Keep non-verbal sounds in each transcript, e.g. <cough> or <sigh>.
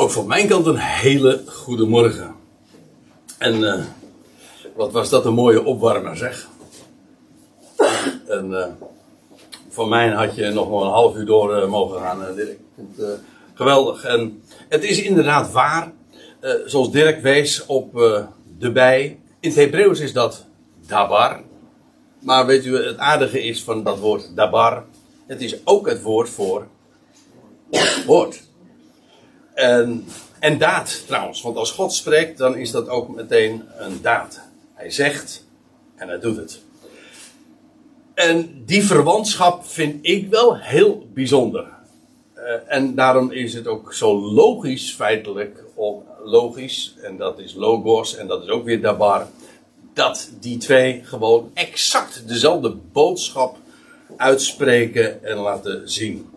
Ook van mijn kant een hele goede morgen. En eh, wat was dat een mooie opwarmer, zeg. En eh, van mij had je nog wel een half uur door eh, mogen gaan, Dirk. Het, geweldig. En het is inderdaad waar, zoals Dirk wees op de bij. In het Hebreeuws is dat dabar. Maar weet u, het aardige is van dat woord dabar. Het is ook het woord voor woord. En, en daad trouwens. Want als God spreekt, dan is dat ook meteen een daad. Hij zegt en hij doet het. En die verwantschap vind ik wel heel bijzonder. Eh, en daarom is het ook zo logisch, feitelijk, om, logisch, en dat is logos en dat is ook weer dabar, dat die twee gewoon exact dezelfde boodschap uitspreken en laten zien.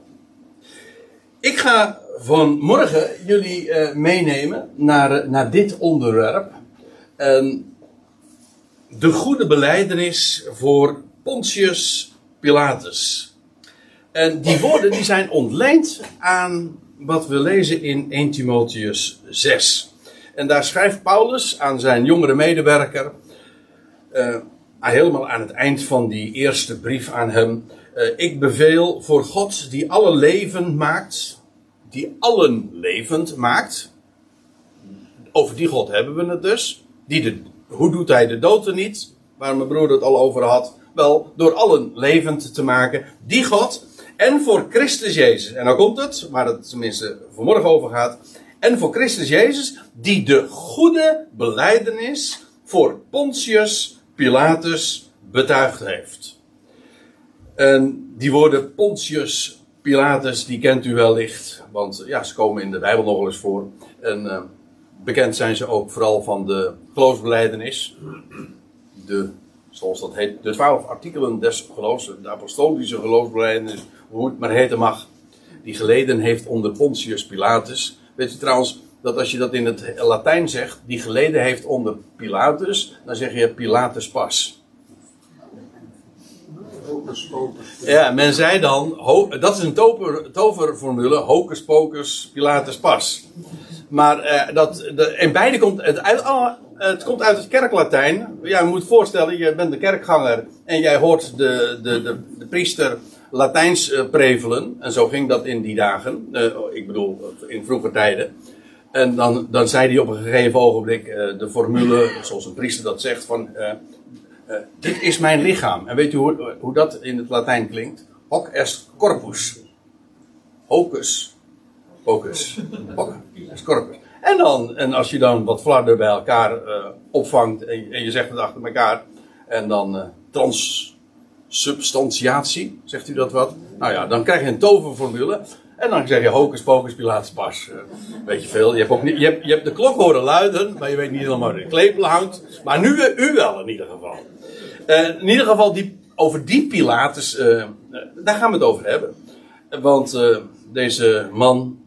Ik ga vanmorgen jullie eh, meenemen naar, eh, naar dit onderwerp. En de goede beleidenis voor Pontius Pilatus. En die woorden die zijn ontleend aan wat we lezen in 1 Timotheus 6. En daar schrijft Paulus aan zijn jongere medewerker, eh, helemaal aan het eind van die eerste brief aan hem. ik beveel voor God die alle leven maakt, die allen levend maakt. Over die God hebben we het dus. Die de, hoe doet hij de dood er niet? Waar mijn broer het al over had. Wel, door allen levend te maken. Die God. En voor Christus Jezus. En dan komt het, waar het tenminste vanmorgen over gaat. En voor Christus Jezus, die de goede beleidenis voor Pontius Pilatus betuigd heeft. En die woorden Pontius Pilatus, die kent u wellicht. Want ja, ze komen in de Bijbel nog wel eens voor. En eh, bekend zijn ze ook vooral van de geloofsbeleidenis. De, zoals dat heet, de twaalf artikelen des geloofs. De apostolische geloofsbeleidenis, hoe het maar heten mag. Die geleden heeft onder Pontius Pilatus. Weet u trouwens dat als je dat in het Latijn zegt, die geleden heeft onder Pilatus, dan zeg je Pilatus pas. Ja, men zei dan, dat is een tover, toverformule, hocus pocus, Pilatus pas. Maar eh, dat, de, en beide komt het uit, het komt uit het kerklatijn. Ja, je moet voorstellen, je bent de kerkganger en jij hoort de, de, de, de priester Latijns eh, prevelen. En zo ging dat in die dagen, eh, ik bedoel in vroege tijden. En dan, dan zei hij op een gegeven ogenblik de formule, zoals een priester dat zegt, van eh, dit is mijn lichaam. En weet u hoe, hoe dat in het Latijn klinkt? Hoc est corpus. Hocus. Hocus. Hoc est corpus. En, dan, en als je dan wat flarden bij elkaar eh, opvangt en, en je zegt het achter elkaar. En dan eh, transsubstantiatie, zegt u dat wat? Nou ja, dan krijg je een toverformule. En dan zeg je hocus pocus pilatus pas. Weet je veel. Je hebt, ook niet, je, hebt, je hebt de klok horen luiden, maar je weet niet helemaal waar de klepel hangt. Maar nu u wel in ieder geval. Eh, in ieder geval, die, over die Pilatus, eh, eh, daar gaan we het over hebben. Want deze man,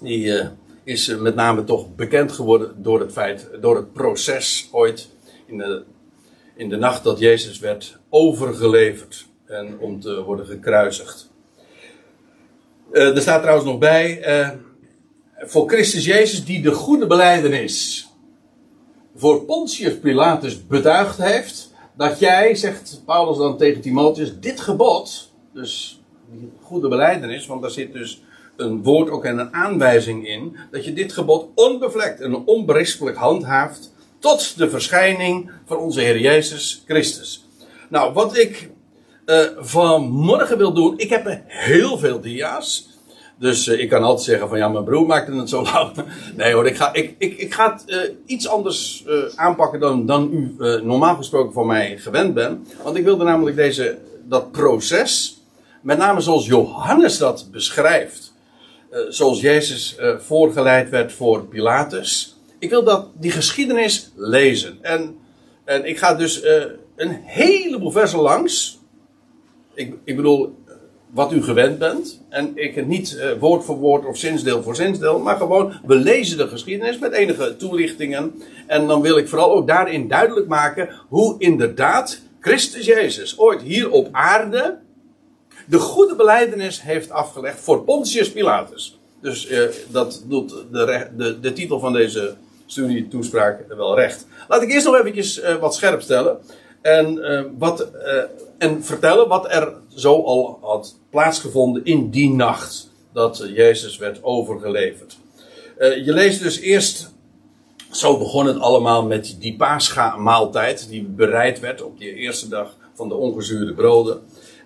die is met name toch bekend geworden door het feit, door het proces ooit in de, in de nacht dat Jezus werd overgeleverd en om te worden gekruisigd. Er staat trouwens nog bij, voor Christus Jezus die de goede beleidenis voor Pontius Pilatus betuigd heeft, dat jij, zegt Paulus dan tegen Timotheus, dit gebod, dus goede beleidenis, want daar zit dus een woord ook en een aanwijzing in, dat je dit gebod onbevlekt en onberispelijk handhaaft tot de verschijning van onze Heer Jezus Christus. Nou, wat ik eh, vanmorgen wil doen, ik heb heel veel dia's. Dus eh, ik kan altijd zeggen van ja, mijn broer maakte het zo <laughs> lang. Nee hoor, ik ga, ik, ik, ik ga het eh, iets anders eh, aanpakken dan, dan u normaal gesproken van mij gewend bent. Want ik wilde namelijk deze, dat proces, met name zoals Johannes dat beschrijft. zoals Jezus voorgeleid werd voor Pilatus. Ik wil dat, die geschiedenis lezen. En, en ik ga dus een heleboel versen langs. Ik, ik bedoel, wat u gewend bent. En ik niet eh, woord voor woord of zinsdeel voor zinsdeel, maar gewoon we lezen de geschiedenis met enige toelichtingen. En dan wil ik vooral ook daarin duidelijk maken hoe inderdaad Christus Jezus ooit hier op aarde de goede beleidenis heeft afgelegd voor Pontius Pilatus. Dus uh, dat doet de, de, de titel van deze studietoespraak wel recht. Laat ik eerst nog eventjes uh, wat scherp stellen. En, wat, en vertellen wat er zo al had plaatsgevonden in die nacht. Dat Jezus werd overgeleverd. je leest dus eerst zo begon het allemaal met die paascha-maaltijd die bereid werd op die eerste dag van de ongezuurde broden.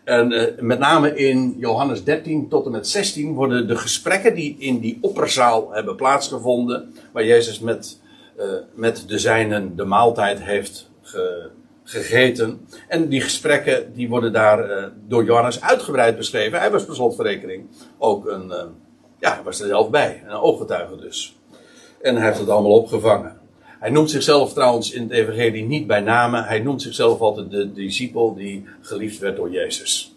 En uh, met name in Johannes 13 tot en met 16 worden de gesprekken die in die opperzaal hebben plaatsgevonden, waar Jezus met, uh, met de zijnen de maaltijd heeft ge, gegeten. En die gesprekken die worden daar uh, door Johannes uitgebreid beschreven. Hij was per slotverrekening ook een, ja, hij was er zelf bij, een ooggetuige dus. En hij heeft het allemaal opgevangen. Hij noemt zichzelf trouwens in het Evangelie niet bij name. Hij noemt zichzelf altijd de discipel die geliefd werd door Jezus.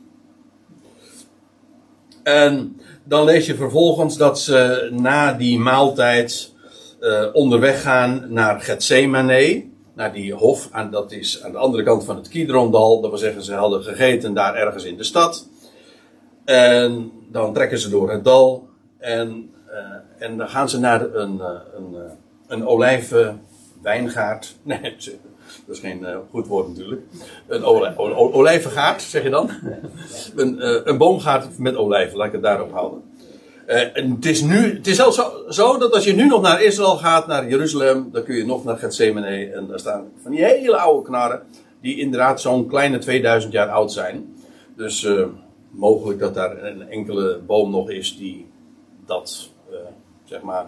En dan lees je vervolgens dat ze na die maaltijd uh, onderweg gaan naar Gethsemane. Naar die hof, en dat is aan de andere kant van het Kidrondal. Dat wil zeggen, ze hadden gegeten daar ergens in de stad. En dan trekken ze door het dal. En uh, en dan gaan ze naar een, uh, een, uh, een olijfwijngaard. <laughs> Nee, dat is geen goed woord natuurlijk. Een, olij, olijvengaard, zeg je dan? <laughs> een, een boomgaard met olijven, laat ik het daarop houden. En het is nu, het is zelfs zo, dat als je nu nog naar Israël gaat, naar Jeruzalem, dan kun je nog naar Gethsemane. En daar staan van die hele oude knarren, die inderdaad zo'n kleine 2000 jaar oud zijn. Dus mogelijk dat daar een enkele boom nog is die dat zeg maar,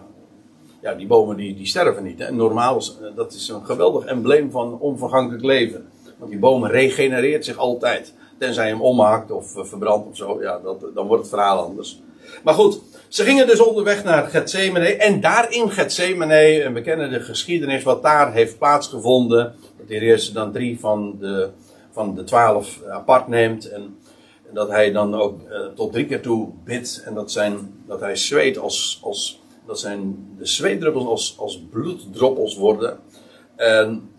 ja, die bomen die, die sterven niet. En normaal, eh, dat is een geweldig embleem van onvergankelijk leven. Want die bomen regenereert zich altijd. Tenzij je hem ommaakt of uh, verbrandt of zo, ja, dat, dan wordt het verhaal anders. Maar goed, ze gingen dus onderweg naar Gethsemane. En daar in Gethsemane, en we kennen de geschiedenis wat daar heeft plaatsgevonden. Dat de Heer dan drie van de, van de twaalf apart neemt. En dat hij dan ook uh, tot drie keer toe bidt. En dat, zijn, dat hij zweet als, als dat zijn de zweetdruppels als, als bloeddroppels worden. En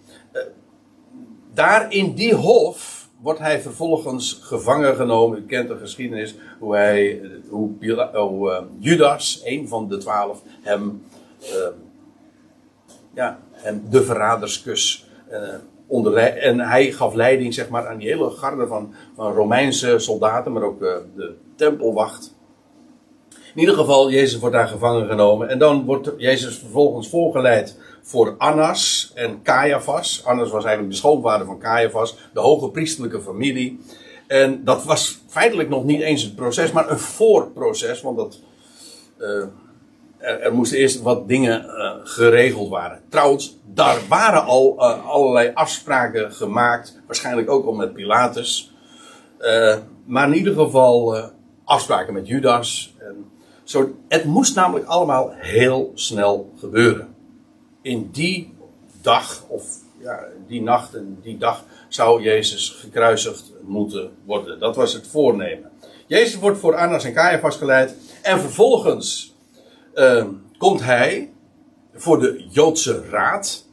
daar in die hof wordt hij vervolgens gevangen genomen. U kent de geschiedenis hoe, hij, hoe, hoe uh, Judas, een van de twaalf, hem, uh, ja, hem de verraderskus onder, en hij gaf leiding zeg maar, aan die hele garde van, van Romeinse soldaten, maar ook de tempelwacht. In ieder geval, Jezus wordt daar gevangen genomen. En dan wordt Jezus vervolgens voorgeleid voor Annas en Caiaphas. Annas was eigenlijk de schoonvader van Caiaphas, de hoge priestelijke familie. En dat was feitelijk nog niet eens het proces, maar een voorproces. Want dat, uh, er, er, moesten eerst wat dingen uh, geregeld waren. Trouwens, daar waren al uh, allerlei afspraken gemaakt. Waarschijnlijk ook al met Pilatus. maar in ieder geval afspraken met Judas. En zo, het moest namelijk allemaal heel snel gebeuren. In die dag, of ja, die nacht en die dag, zou Jezus gekruisigd moeten worden. Dat was het voornemen. Jezus wordt voor Annas en Caiaphas geleid. En vervolgens uh, komt hij voor de Joodse Raad.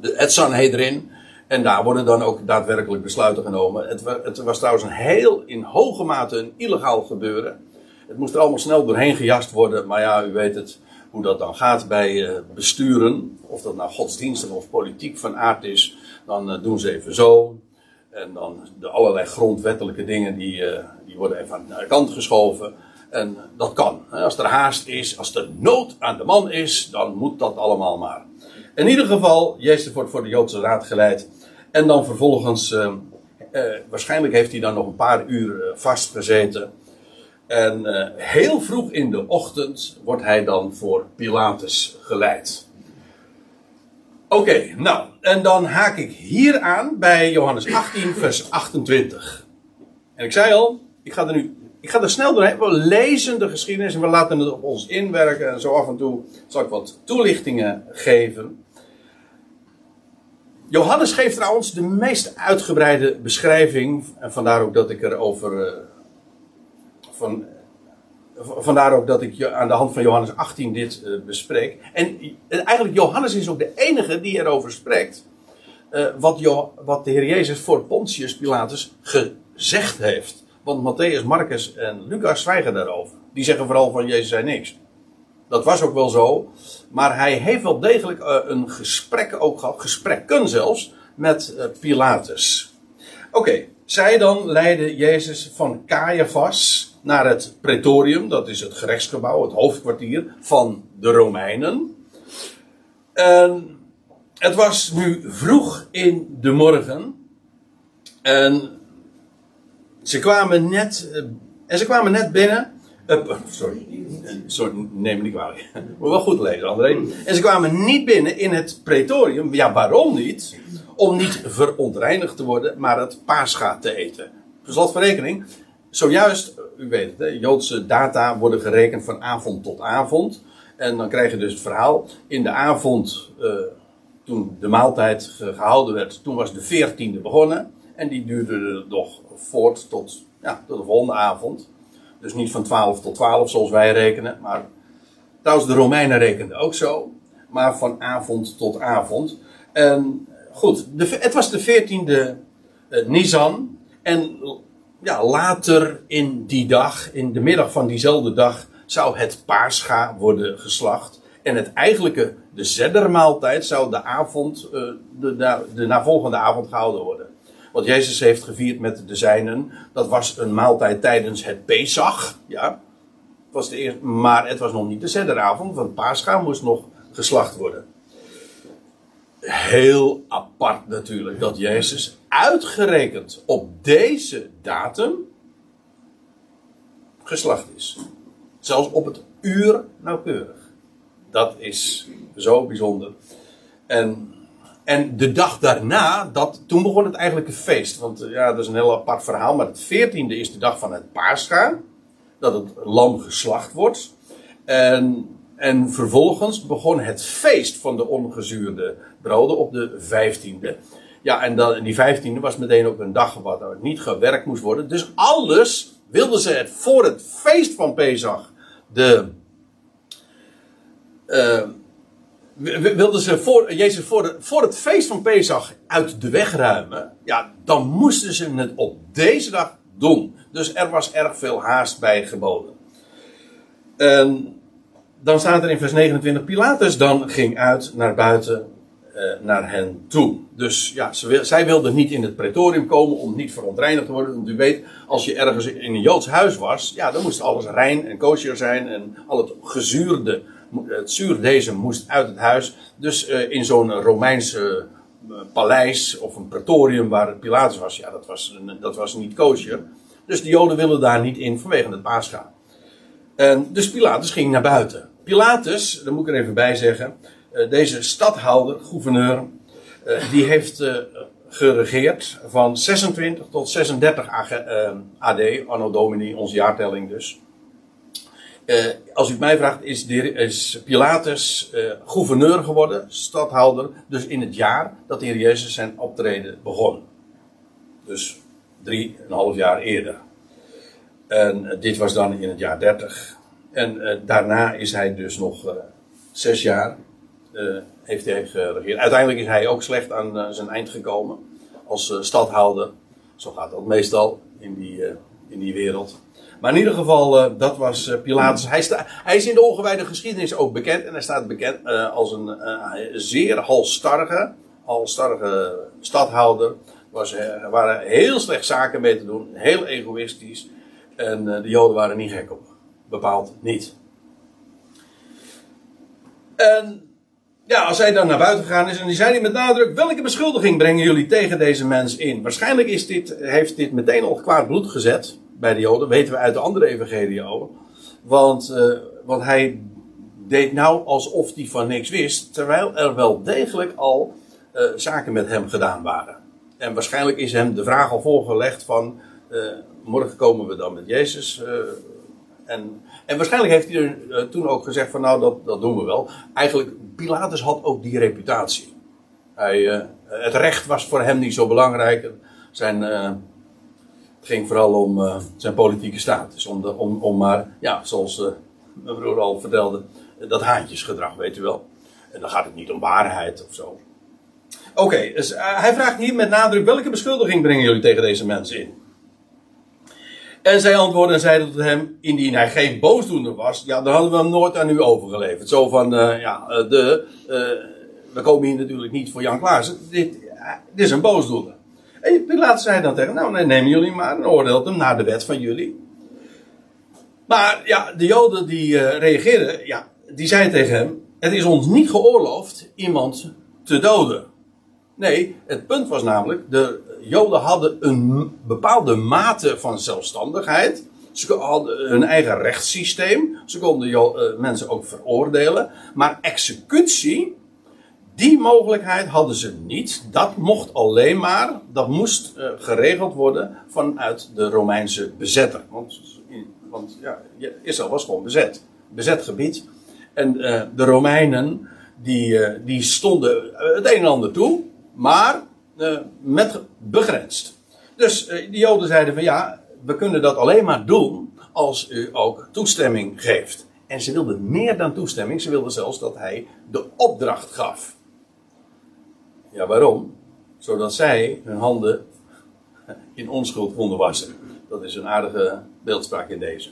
De, het Sanhedrin. En daar worden dan ook daadwerkelijk besluiten genomen. Het, het was trouwens een heel in hoge mate een illegaal gebeuren. Het moest er allemaal snel doorheen gejast worden. Maar ja, u weet het, hoe dat dan gaat bij uh, besturen. Of dat nou godsdienstig of politiek van aard is. Dan uh, doen ze even zo. En dan de allerlei grondwettelijke dingen die, uh, die worden even naar de kant geschoven. En dat kan. Als er haast is, als er nood aan de man is, dan moet dat allemaal maar. In ieder geval, Jezus wordt voor de Joodse Raad geleid. En dan vervolgens, waarschijnlijk heeft hij dan nog een paar uur vastgezeten. En uh, heel vroeg in de ochtend wordt hij dan voor Pilatus geleid. Oké, nou, en dan haak ik hier aan bij Johannes 18, vers 28. En ik zei al, ik ga er nu, ik ga er snel doorheen. We lezen de geschiedenis en we laten het op ons inwerken. En zo af en toe zal ik wat toelichtingen geven. Johannes geeft trouwens de meest uitgebreide beschrijving. En vandaar ook dat ik erover. Van, vandaar ook dat ik aan de hand van Johannes 18 dit uh, bespreek. En, en, eigenlijk Johannes is ook de enige die erover spreekt. Uh, wat, jo, wat de Heer Jezus voor Pontius Pilatus gezegd heeft. Want Matthäus, Marcus en Lucas zwijgen daarover. Die zeggen vooral van Jezus zei niks. Dat was ook wel zo. Maar hij heeft wel degelijk uh, een gesprek ook gehad, gesprekken zelfs, met Pilatus. Oké, zij dan leiden Jezus van Caiaphas naar het pretorium, dat is het gerechtsgebouw, het hoofdkwartier van de Romeinen. En het was nu vroeg in de morgen. En ze kwamen net, uh, en ze kwamen net binnen. Uh, sorry, sorry, neem me niet kwalijk. <laughs> Moet wel goed lezen, André. En ze kwamen niet binnen in het pretorium. Ja, waarom niet? Om niet verontreinigd te worden, maar het paascha te eten. Per slot van rekening, zojuist, u weet het, hè, Joodse data worden gerekend van avond tot avond. En dan krijg je dus het verhaal. In de avond, uh, toen de maaltijd gehouden werd, toen was de veertiende begonnen. En die duurde nog voort tot, ja, tot de volgende avond. Dus niet van 12 tot 12 zoals wij rekenen. Maar trouwens, de Romeinen rekenden ook zo. Maar van avond tot avond. En goed, het was de 14e uh, Nisan. En ja, later in die dag, in de middag van diezelfde dag, zou het paarscha worden geslacht. En het eigenlijke, de zeddermaaltijd, zou de avond, uh, de, de, de navolgende avond gehouden worden. Wat Jezus heeft gevierd met de zijnen, dat was een maaltijd tijdens het Pesach. Ja, het was de eerste, maar het was nog niet de zedderavond, want Pascha moest nog geslacht worden. Heel apart natuurlijk dat Jezus uitgerekend op deze datum geslacht is. Zelfs op het uur nauwkeurig. Dat is zo bijzonder. En en de dag daarna, dat, toen begon het eigenlijke feest. Want ja, dat is een heel apart verhaal. Maar het veertiende is de dag van het paascha. Dat het lam geslacht wordt. En, en vervolgens begon het feest van de ongezuurde broden op de vijftiende. Ja, en dan, die vijftiende was meteen ook een dag er niet gewerkt moest worden. Dus alles wilden ze het voor het feest van Pesach. De... Uh, wilden ze voor, Jezus voor, de, voor het feest van Pesach uit de weg ruimen, ja, dan moesten ze het op deze dag doen. Dus er was erg veel haast bij geboden. En dan staat er in vers 29, Pilatus dan ging uit naar buiten uh, naar hen toe. Dus ja, zij wilden niet in het pretorium komen om niet verontreinigd te worden. Want u weet, als je ergens in een Joods huis was, ja, dan moest alles rein en kosher zijn en al het gezuurde het zuurdesem moest uit het huis. Dus uh, in zo'n Romeinse uh, paleis of een pretorium waar Pilatus was, ja, dat was, dat was niet kosher. Dus de Joden wilden daar niet in vanwege het paascha. En dus Pilatus ging naar buiten. Pilatus, daar moet ik er even bij zeggen, uh, deze stadhouder, gouverneur, die heeft geregeerd van 26 tot 36 AD, anno domini, onze jaartelling dus. Als u het mij vraagt, is, Pilatus gouverneur geworden, stadhouder, dus in het jaar dat de Heer Jezus zijn optreden begon. Dus drieënhalf jaar eerder. En dit was dan in het jaar 30. En daarna is hij dus nog zes jaar heeft hij geregeerd. Uiteindelijk is hij ook slecht aan zijn eind gekomen als stadhouder. Zo gaat dat meestal in die, in die wereld. Maar in ieder geval, dat was Pilatus. Hij, hij, is in de ongewijde geschiedenis ook bekend. En hij staat bekend als een zeer halstarrige stadhouder. Was, er waren heel slecht zaken mee te doen. Heel egoïstisch. En de Joden waren niet gek op. Bepaald niet. En ja, als hij dan naar buiten gegaan is en die zei hij met nadruk: welke beschuldiging brengen jullie tegen deze mens in? Waarschijnlijk is dit, heeft dit meteen al kwaad bloed gezet bij de Joden, weten we uit de andere evangelie ook. Want, uh, hij deed nou alsof hij van niks wist, terwijl er wel degelijk al uh, zaken met hem gedaan waren. En waarschijnlijk is hem de vraag al voorgelegd van, uh, morgen komen we dan met Jezus. En, en waarschijnlijk heeft hij er toen ook gezegd van, nou dat, dat doen we wel. Eigenlijk, Pilatus had ook die reputatie. Hij, het recht was voor hem niet zo belangrijk. Zijn het ging vooral om zijn politieke status. Om, de, om, om maar, ja, zoals mijn broer al vertelde, dat haantjesgedrag, weet u wel. En dan gaat het niet om waarheid of zo. Oké, dus hij vraagt hier met nadruk: welke beschuldiging brengen jullie tegen deze mensen in? En zij antwoordde en zeiden tot hem, indien hij geen boosdoener was, ja, dan hadden we hem nooit aan u overgeleverd. Zo van, uh, ja, de, uh, we komen hier natuurlijk niet voor Jan Klaassen. Dit, dit is een boosdoener. En Pilatus zei dan tegen nou, nemen jullie maar en oordeelt hem naar de wet van jullie. Maar ja, de Joden die reageerden, ja, die zeiden tegen hem, het is ons niet geoorloofd iemand te doden. Nee, het punt was namelijk, de Joden hadden een bepaalde mate van zelfstandigheid. Ze hadden hun eigen rechtssysteem. Ze konden uh, mensen ook veroordelen. Maar executie, die mogelijkheid hadden ze niet. Dat mocht alleen maar, dat moest uh, geregeld worden vanuit de Romeinse bezetter. Want, want ja, Israël was gewoon bezet. Bezet gebied. En uh, de Romeinen, die, die stonden het een en ander toe maar uh, met begrensd. Dus uh, de Joden zeiden van ja, we kunnen dat alleen maar doen als u ook toestemming geeft. En ze wilden meer dan toestemming, ze wilden zelfs dat hij de opdracht gaf. Ja, waarom? Zodat zij hun handen in onschuld konden wassen. Dat is een aardige beeldspraak in deze.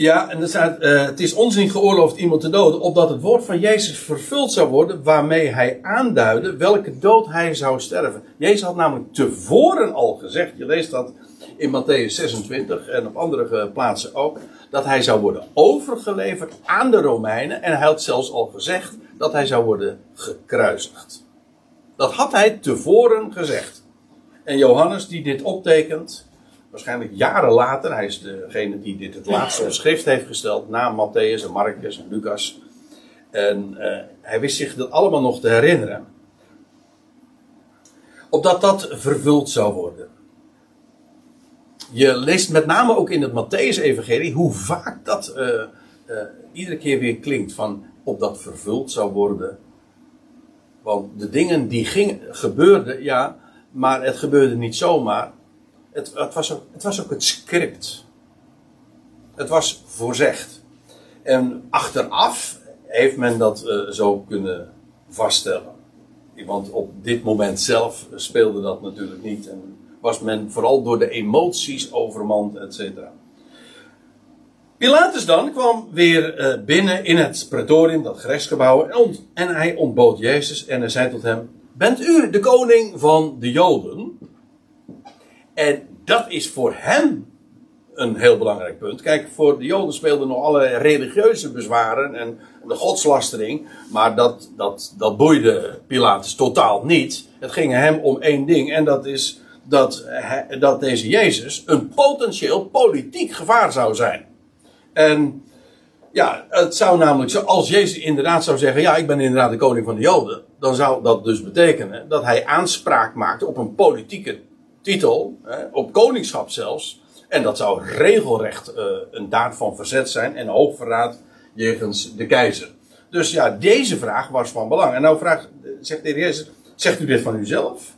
Ja, en er staat, uh, het is ons niet geoorloofd iemand te doden, opdat het woord van Jezus vervuld zou worden, waarmee hij aanduidde welke dood hij zou sterven. Jezus had namelijk tevoren al gezegd, je leest dat in Matthäus 26 en op andere plaatsen ook, dat hij zou worden overgeleverd aan de Romeinen en hij had zelfs al gezegd dat hij zou worden gekruisigd. Dat had hij tevoren gezegd. En Johannes die dit optekent, waarschijnlijk jaren later, hij is degene die dit het laatste op <laughs> schrift heeft gesteld, na Matthäus en Marcus en Lucas. En uh, hij wist zich dat allemaal nog te herinneren. Opdat dat vervuld zou worden. Je leest met name ook in het Matthäus-evangelie hoe vaak dat uh, uh, iedere keer weer klinkt van opdat vervuld zou worden. Want de dingen die ging, gebeurden, ja, maar het gebeurde niet zomaar het, het, was ook, het was ook script. Het was voorzegd. En achteraf heeft men dat uh, zo kunnen vaststellen. Want op dit moment zelf speelde dat natuurlijk niet. En was men vooral door de emoties overmand, et cetera. Pilatus dan kwam weer uh, binnen in het praetorium, dat gerechtsgebouw, en hij ontbood Jezus en hij zei tot hem: Bent u de koning van de Joden? En dat is voor hem een heel belangrijk punt. Kijk, voor de Joden speelden nog allerlei religieuze bezwaren en de godslastering. Maar dat, dat, dat boeide Pilatus totaal niet. Het ging hem om één ding. En dat is dat, dat deze Jezus een potentieel politiek gevaar zou zijn. En ja, het zou namelijk zo, als Jezus inderdaad zou zeggen: Ja, ik ben inderdaad de koning van de Joden. Dan zou dat dus betekenen dat hij aanspraak maakte op een politieke titel, hè, op koningschap zelfs. En dat zou regelrecht uh, een daad van verzet zijn en hoogverraad jegens de keizer. Dus ja, deze vraag was van belang. En nou vraagt, zegt de heer Jezus, zegt u dit van uzelf?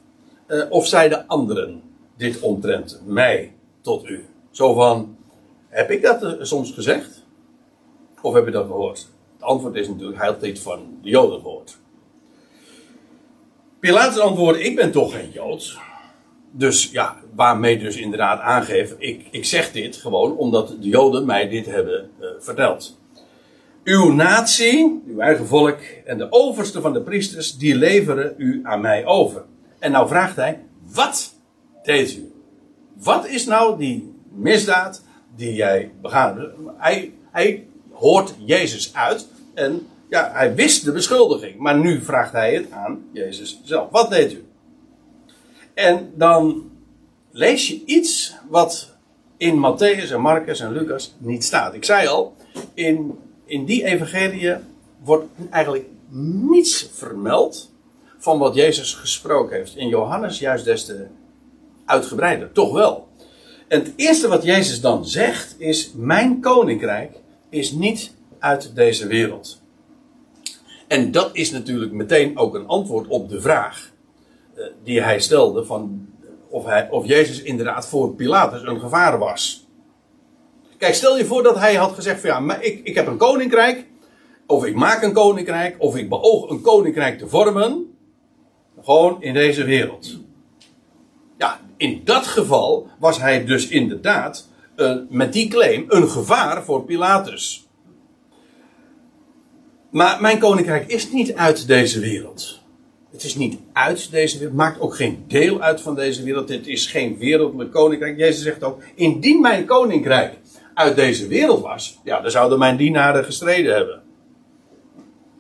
Uh, of zeiden anderen dit omtrent mij tot u? Zo van, heb ik dat soms gezegd? Of heb je dat gehoord? Het antwoord is natuurlijk, hij had dit van de Joden gehoord. Pilatus antwoordde, ik ben toch geen Jood dus ja, waarmee dus inderdaad aangeven, ik, ik zeg dit gewoon omdat de Joden mij dit hebben uh, verteld. Uw natie, uw eigen volk en de overste van de priesters, die leveren u aan mij over. En nou vraagt hij, wat deed u? Wat is nou die misdaad die jij begaan Hij, hij hoort Jezus uit en ja, hij wist de beschuldiging. Maar nu vraagt hij het aan Jezus zelf. Wat deed u? En dan lees je iets wat in Matthäus en Marcus en Lucas niet staat. Ik zei al, in, in die evangelie wordt eigenlijk niets vermeld van wat Jezus gesproken heeft. In Johannes juist des te uitgebreider, toch wel. En het eerste wat Jezus dan zegt is: Mijn koninkrijk is niet uit deze wereld. En dat is natuurlijk meteen ook een antwoord op de vraag die hij stelde van of, hij, of Jezus inderdaad voor Pilatus een gevaar was. Kijk, stel je voor dat hij had gezegd van ja, maar ik, ik heb een koninkrijk, of ik maak een koninkrijk, of ik beoog een koninkrijk te vormen, gewoon in deze wereld. Ja, in dat geval was hij dus inderdaad uh, met die claim een gevaar voor Pilatus. Maar mijn koninkrijk is niet uit deze wereld. Het is niet uit deze wereld, maakt ook geen deel uit van deze wereld. Het is geen wereldlijk koninkrijk. Jezus zegt ook: Indien mijn koninkrijk uit deze wereld was, ja, dan zouden mijn dienaren gestreden hebben.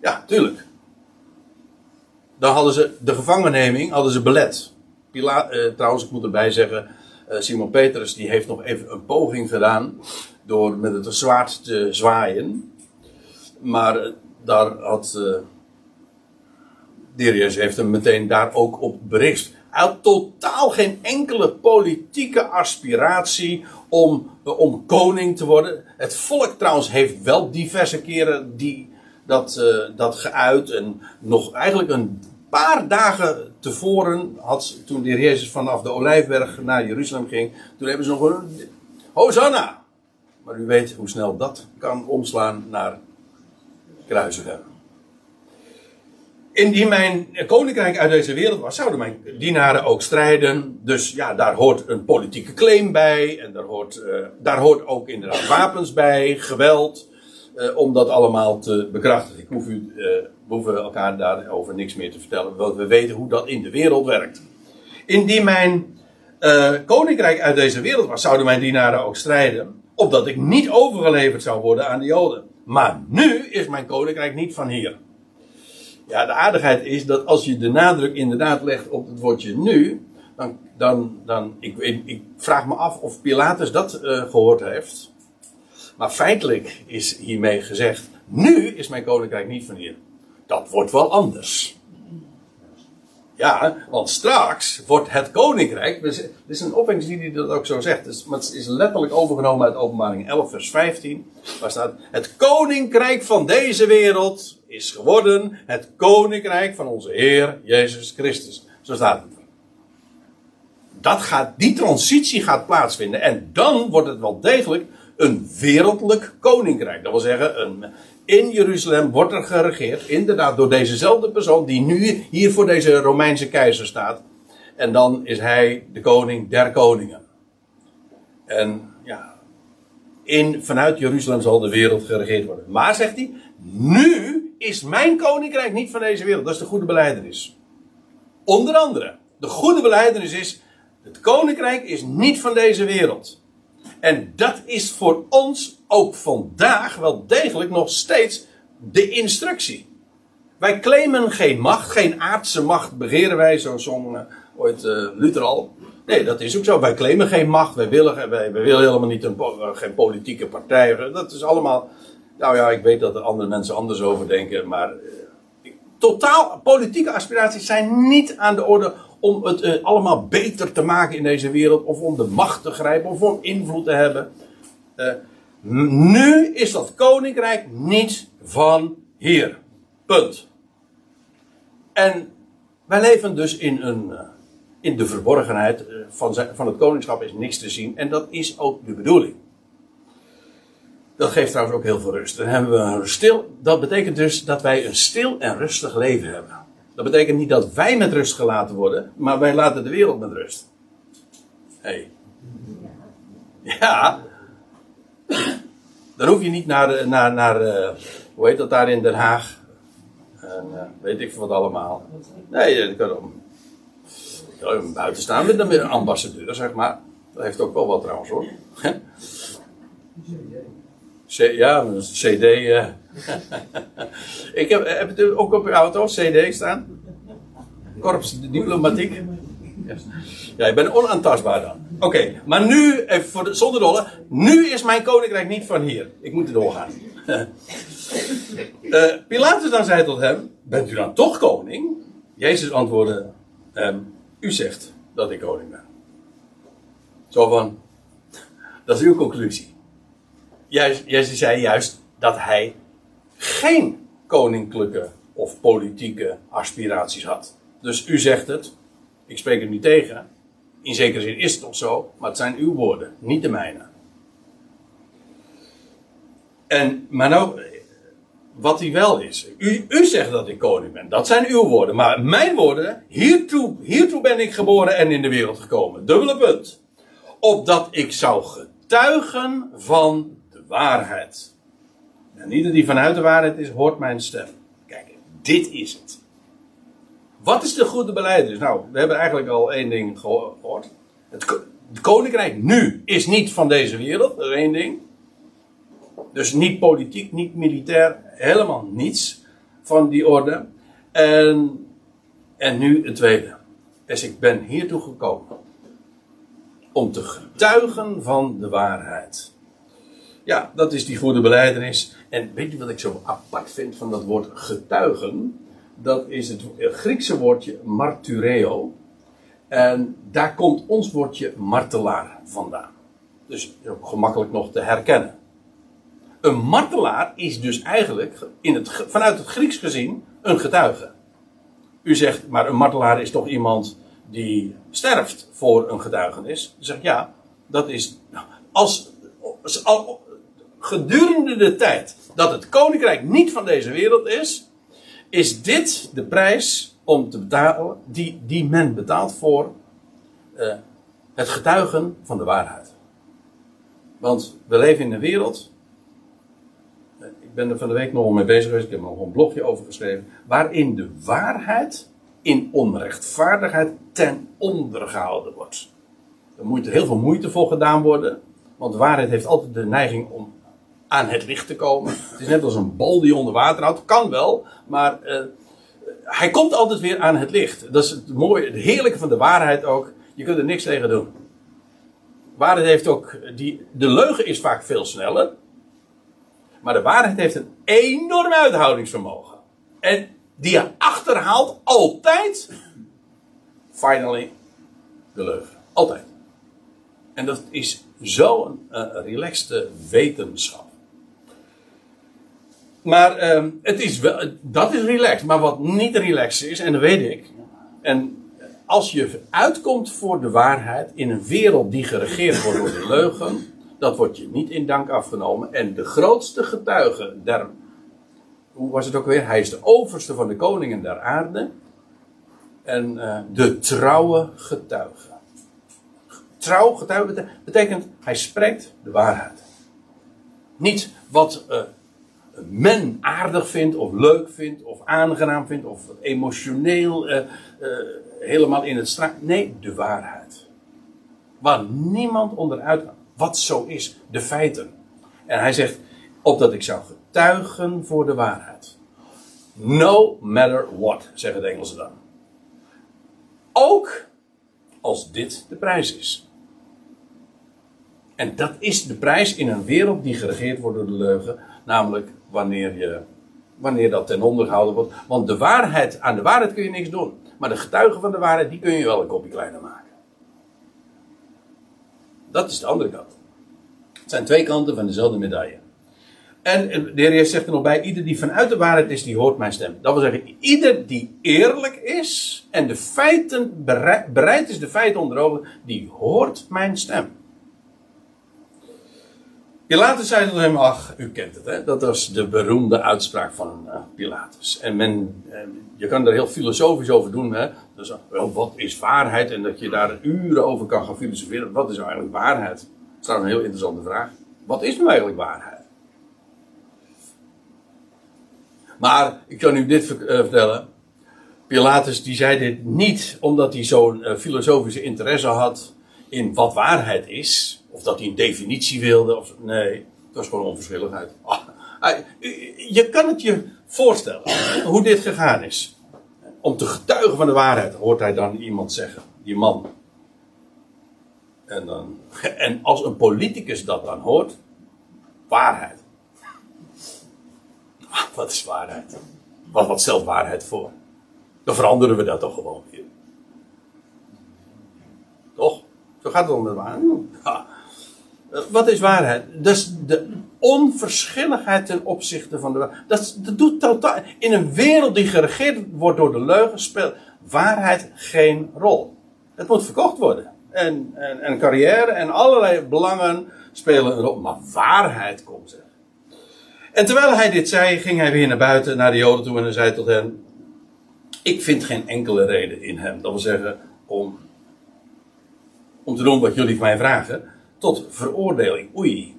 Ja, tuurlijk. Dan hadden ze de gevangenneming hadden ze belet. Pila uh, trouwens, ik moet erbij zeggen, uh, Simon Petrus die heeft nog even een poging gedaan door met het zwaard te zwaaien. Maar uh, daar had Jezus heeft hem meteen daar ook op bericht. Hij had totaal geen enkele politieke aspiratie om, om koning te worden. Het volk trouwens heeft wel diverse keren die, dat, uh, dat geuit. En nog eigenlijk een paar dagen tevoren, had, toen de Jezus vanaf de Olijfberg naar Jeruzalem ging, toen hebben ze nog een Hosanna. Maar u weet hoe snel dat kan omslaan naar kruisigen. Indien mijn koninkrijk uit deze wereld was, zouden mijn dienaren ook strijden. Dus ja, daar hoort een politieke claim bij. En daar hoort, uh, daar hoort ook inderdaad wapens bij, geweld. Uh, om dat allemaal te bekrachtigen. Ik hoef u, uh, we hoeven elkaar daarover niks meer te vertellen. Want we weten hoe dat in de wereld werkt. Indien mijn koninkrijk uit deze wereld was, zouden mijn dienaren ook strijden. Opdat ik niet overgeleverd zou worden aan de Joden. Maar nu is mijn koninkrijk niet van hier. Ja, de aardigheid is dat als je de nadruk inderdaad legt op het woordje nu, dan, dan, dan ik, ik vraag me af of Pilatus dat uh, gehoord heeft. Maar feitelijk is hiermee gezegd, nu is mijn koninkrijk niet van hier. Dat wordt wel anders. Ja, want straks wordt het koninkrijk. Dus, dit is een opwekking die dat ook zo zegt. Dus, maar het is letterlijk overgenomen uit Openbaring 11, vers 15. Waar staat: Het koninkrijk van deze wereld is geworden het koninkrijk van onze Heer Jezus Christus. Zo staat het. Dat gaat, die transitie gaat plaatsvinden. En dan wordt het wel degelijk een wereldlijk koninkrijk. Dat wil zeggen, een, in Jeruzalem wordt er geregeerd, inderdaad door dezezelfde persoon die nu hier voor deze Romeinse keizer staat. En dan is hij de koning der koningen. En ja, in, vanuit Jeruzalem zal de wereld geregeerd worden. Maar zegt hij, nu is mijn koninkrijk niet van deze wereld. Dat is de goede beleidenis. Onder andere, de goede beleidenis is, het koninkrijk is niet van deze wereld. En dat is voor ons ook vandaag wel degelijk nog steeds de instructie. Wij claimen geen macht, geen aardse macht begeren wij, zo zong uh, ooit uh, Luther al. Nee, dat is ook zo. Wij claimen geen macht, wij willen, wij, wij willen helemaal niet een, geen politieke partij. Dat is allemaal, nou ja, ik weet dat er andere mensen anders over denken, maar totaal politieke aspiraties zijn niet aan de orde om het uh, allemaal beter te maken in deze wereld, of om de macht te grijpen, of om invloed te hebben. Uh, nu is dat koninkrijk niet van hier. Punt. En wij leven dus in, een, uh, in de verborgenheid van, van het koningschap is niks te zien. En dat is ook de bedoeling. Dat geeft trouwens ook heel veel rust. Dan hebben we een stil, dat betekent dus dat wij een stil en rustig leven hebben. Dat betekent niet dat wij met rust gelaten worden, maar wij laten de wereld met rust. Hé. Hey. Ja. Dan hoef je niet naar, naar, naar uh, hoe heet dat daar in Den Haag? En, uh, weet ik wat allemaal. Nee, dat kan om. buiten staan met een ambassadeur, zeg maar. Dat heeft ook wel wat trouwens hoor. C, ja, CD. Uh. <laughs> ik heb, heb het ook op uw auto, CD staan. Korps diplomatiek. Ja, ik ben onaantastbaar dan. Oké, maar nu, voor de, zonder dolle. Nu is mijn koninkrijk niet van hier. Ik moet er doorgaan. uh, <laughs> Pilatus dan zei tot hem: Bent u dan toch koning? Jezus antwoordde: um, U zegt dat ik koning ben. Zo van: <laughs> Dat is uw conclusie. Jezus zei juist dat hij geen koninklijke of politieke aspiraties had. Dus u zegt het, ik spreek het niet tegen. In zekere zin is het toch zo, maar het zijn uw woorden, niet de mijne. En, maar nou, wat hij wel is. U, u zegt dat ik koning ben. Dat zijn uw woorden. Maar mijn woorden, hiertoe, hiertoe ben ik geboren en in de wereld gekomen. Dubbele punt. Opdat ik zou getuigen van de waarheid. En ieder die vanuit de waarheid is, hoort mijn stem. Kijk, dit is het. Wat is de goede beleid? Nou, we hebben eigenlijk al één ding gehoord. Het, het koninkrijk nu is niet van deze wereld, dat is één ding. Dus niet politiek, niet militair, helemaal niets van die orde. En, en nu het tweede. Dus ik ben hiertoe gekomen. Om te getuigen van de waarheid. Ja, dat is die goede beleidenis. En weet je wat ik zo apart vind van dat woord getuigen? Dat is het Griekse woordje martureo. En daar komt ons woordje martelaar vandaan. Dus gemakkelijk nog te herkennen. Een martelaar is dus eigenlijk in het, vanuit het Grieks gezien een getuige. U zegt, maar een martelaar is toch iemand die sterft voor een getuigenis? U zegt ja, dat is. Nou, als, als, gedurende de tijd dat het koninkrijk niet van deze wereld is, is dit de prijs om te betalen die, die men betaalt voor uh, het getuigen van de waarheid. Want we leven in een wereld ik ben er van de week nog mee bezig geweest. Ik heb er nog een blogje over geschreven. Waarin de waarheid in onrechtvaardigheid ten onder gehouden wordt. Er moet heel veel moeite voor gedaan worden. Want de waarheid heeft altijd de neiging om aan het licht te komen. Het is net als een bal die onder water houdt. Kan wel, maar uh, hij komt altijd weer aan het licht. Dat is het mooie, het heerlijke van de waarheid ook. Je kunt er niks tegen doen. Waarheid heeft ook, die, de leugen is vaak veel sneller. Maar de waarheid heeft een enorm uithoudingsvermogen. En die achterhaalt altijd, finally, de leugen. Altijd. En dat is zo'n uh, relaxte wetenschap. Maar uh, het is wel, dat is relaxed. Maar wat niet relaxed is, en dat weet ik. En als je uitkomt voor de waarheid in een wereld die geregeerd wordt door de leugen dat wordt je niet in dank afgenomen. En de grootste getuige der. Hoe was het ook weer? Hij is de overste van de koningen der aarde. En uh, de trouwe getuige. Trouw getuige betekent hij spreekt de waarheid. Niet wat uh, men aardig vindt, of leuk vindt, of aangenaam vindt, of emotioneel uh, helemaal in het straat. Nee, de waarheid. Waar niemand onderuit kan wat zo is, de feiten. En hij zegt, opdat ik zou getuigen voor de waarheid. No matter what, zeggen de Engelsen dan. Ook als dit de prijs is. En dat is de prijs in een wereld die geregeerd wordt door de leugen. Namelijk wanneer, je, wanneer dat ten onder gehouden wordt. Want de waarheid, aan de waarheid kun je niks doen. Maar de getuigen van de waarheid, die kun je wel een kopje kleiner maken. Dat is de andere kant. Het zijn twee kanten van dezelfde medaille. En de Heer zegt er nog bij: ieder die vanuit de waarheid is, die hoort mijn stem. Dat wil zeggen, ieder die eerlijk is en de feiten bereid, is de feiten onder die hoort mijn stem. Pilatus zei tot hem, ach, u kent het, hè? dat was de beroemde uitspraak van uh, Pilatus. En men, uh, je kan er heel filosofisch over doen, hè? Dus, wat is waarheid? En dat je daar uren over kan gaan filosoferen. Wat is nou eigenlijk waarheid? Dat is nou een heel interessante vraag. Wat is nu eigenlijk waarheid? Maar ik kan u dit uh, vertellen. Pilatus die zei dit niet omdat hij zo'n filosofische interesse had in wat waarheid is. Of dat hij een definitie wilde. Of, nee, het was gewoon onverschilligheid. Ah, je kan het je voorstellen hoe dit gegaan is. Om te getuigen van de waarheid, hoort hij dan iemand zeggen. Die man. En, dan, <laughs> en als een politicus dat dan hoort, waarheid. Ah, wat is waarheid? Wat, wat stelt waarheid voor? Dan veranderen we dat toch gewoon weer. Toch? Zo gaat het om de waarheid. Ja. Wat is waarheid? Is de onverschilligheid ten opzichte van de waarheid. Dat, doet totaal. In een wereld die geregeerd wordt door de leugen, speelt waarheid geen rol. Het moet verkocht worden. En, en, en carrière en allerlei belangen spelen een rol. Maar waarheid komt er. En terwijl hij dit zei, ging hij weer naar buiten, naar de Joden toe en zei tot hen: Ik vind geen enkele reden in hem. Dat wil zeggen, om, om te doen wat jullie van mij vragen, tot veroordeling. Oei.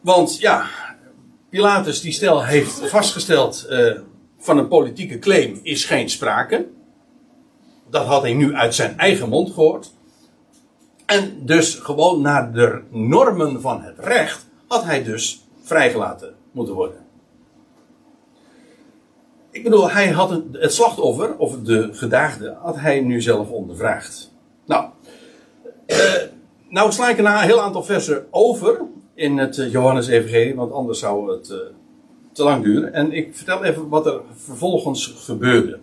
Want ja, Pilatus, die stel, heeft vastgesteld: uh, van een politieke claim is geen sprake. Dat had hij nu uit zijn eigen mond gehoord. En dus gewoon naar de normen van het recht had hij dus vrijgelaten moeten worden. Ik bedoel, hij had het slachtoffer, of de gedaagde, had hij nu zelf ondervraagd. Nou, uh, nou sla ik er een heel aantal versen over in het eh, Johannes-evangelie, want anders zou het uh, te lang duren. En ik vertel even wat er vervolgens gebeurde.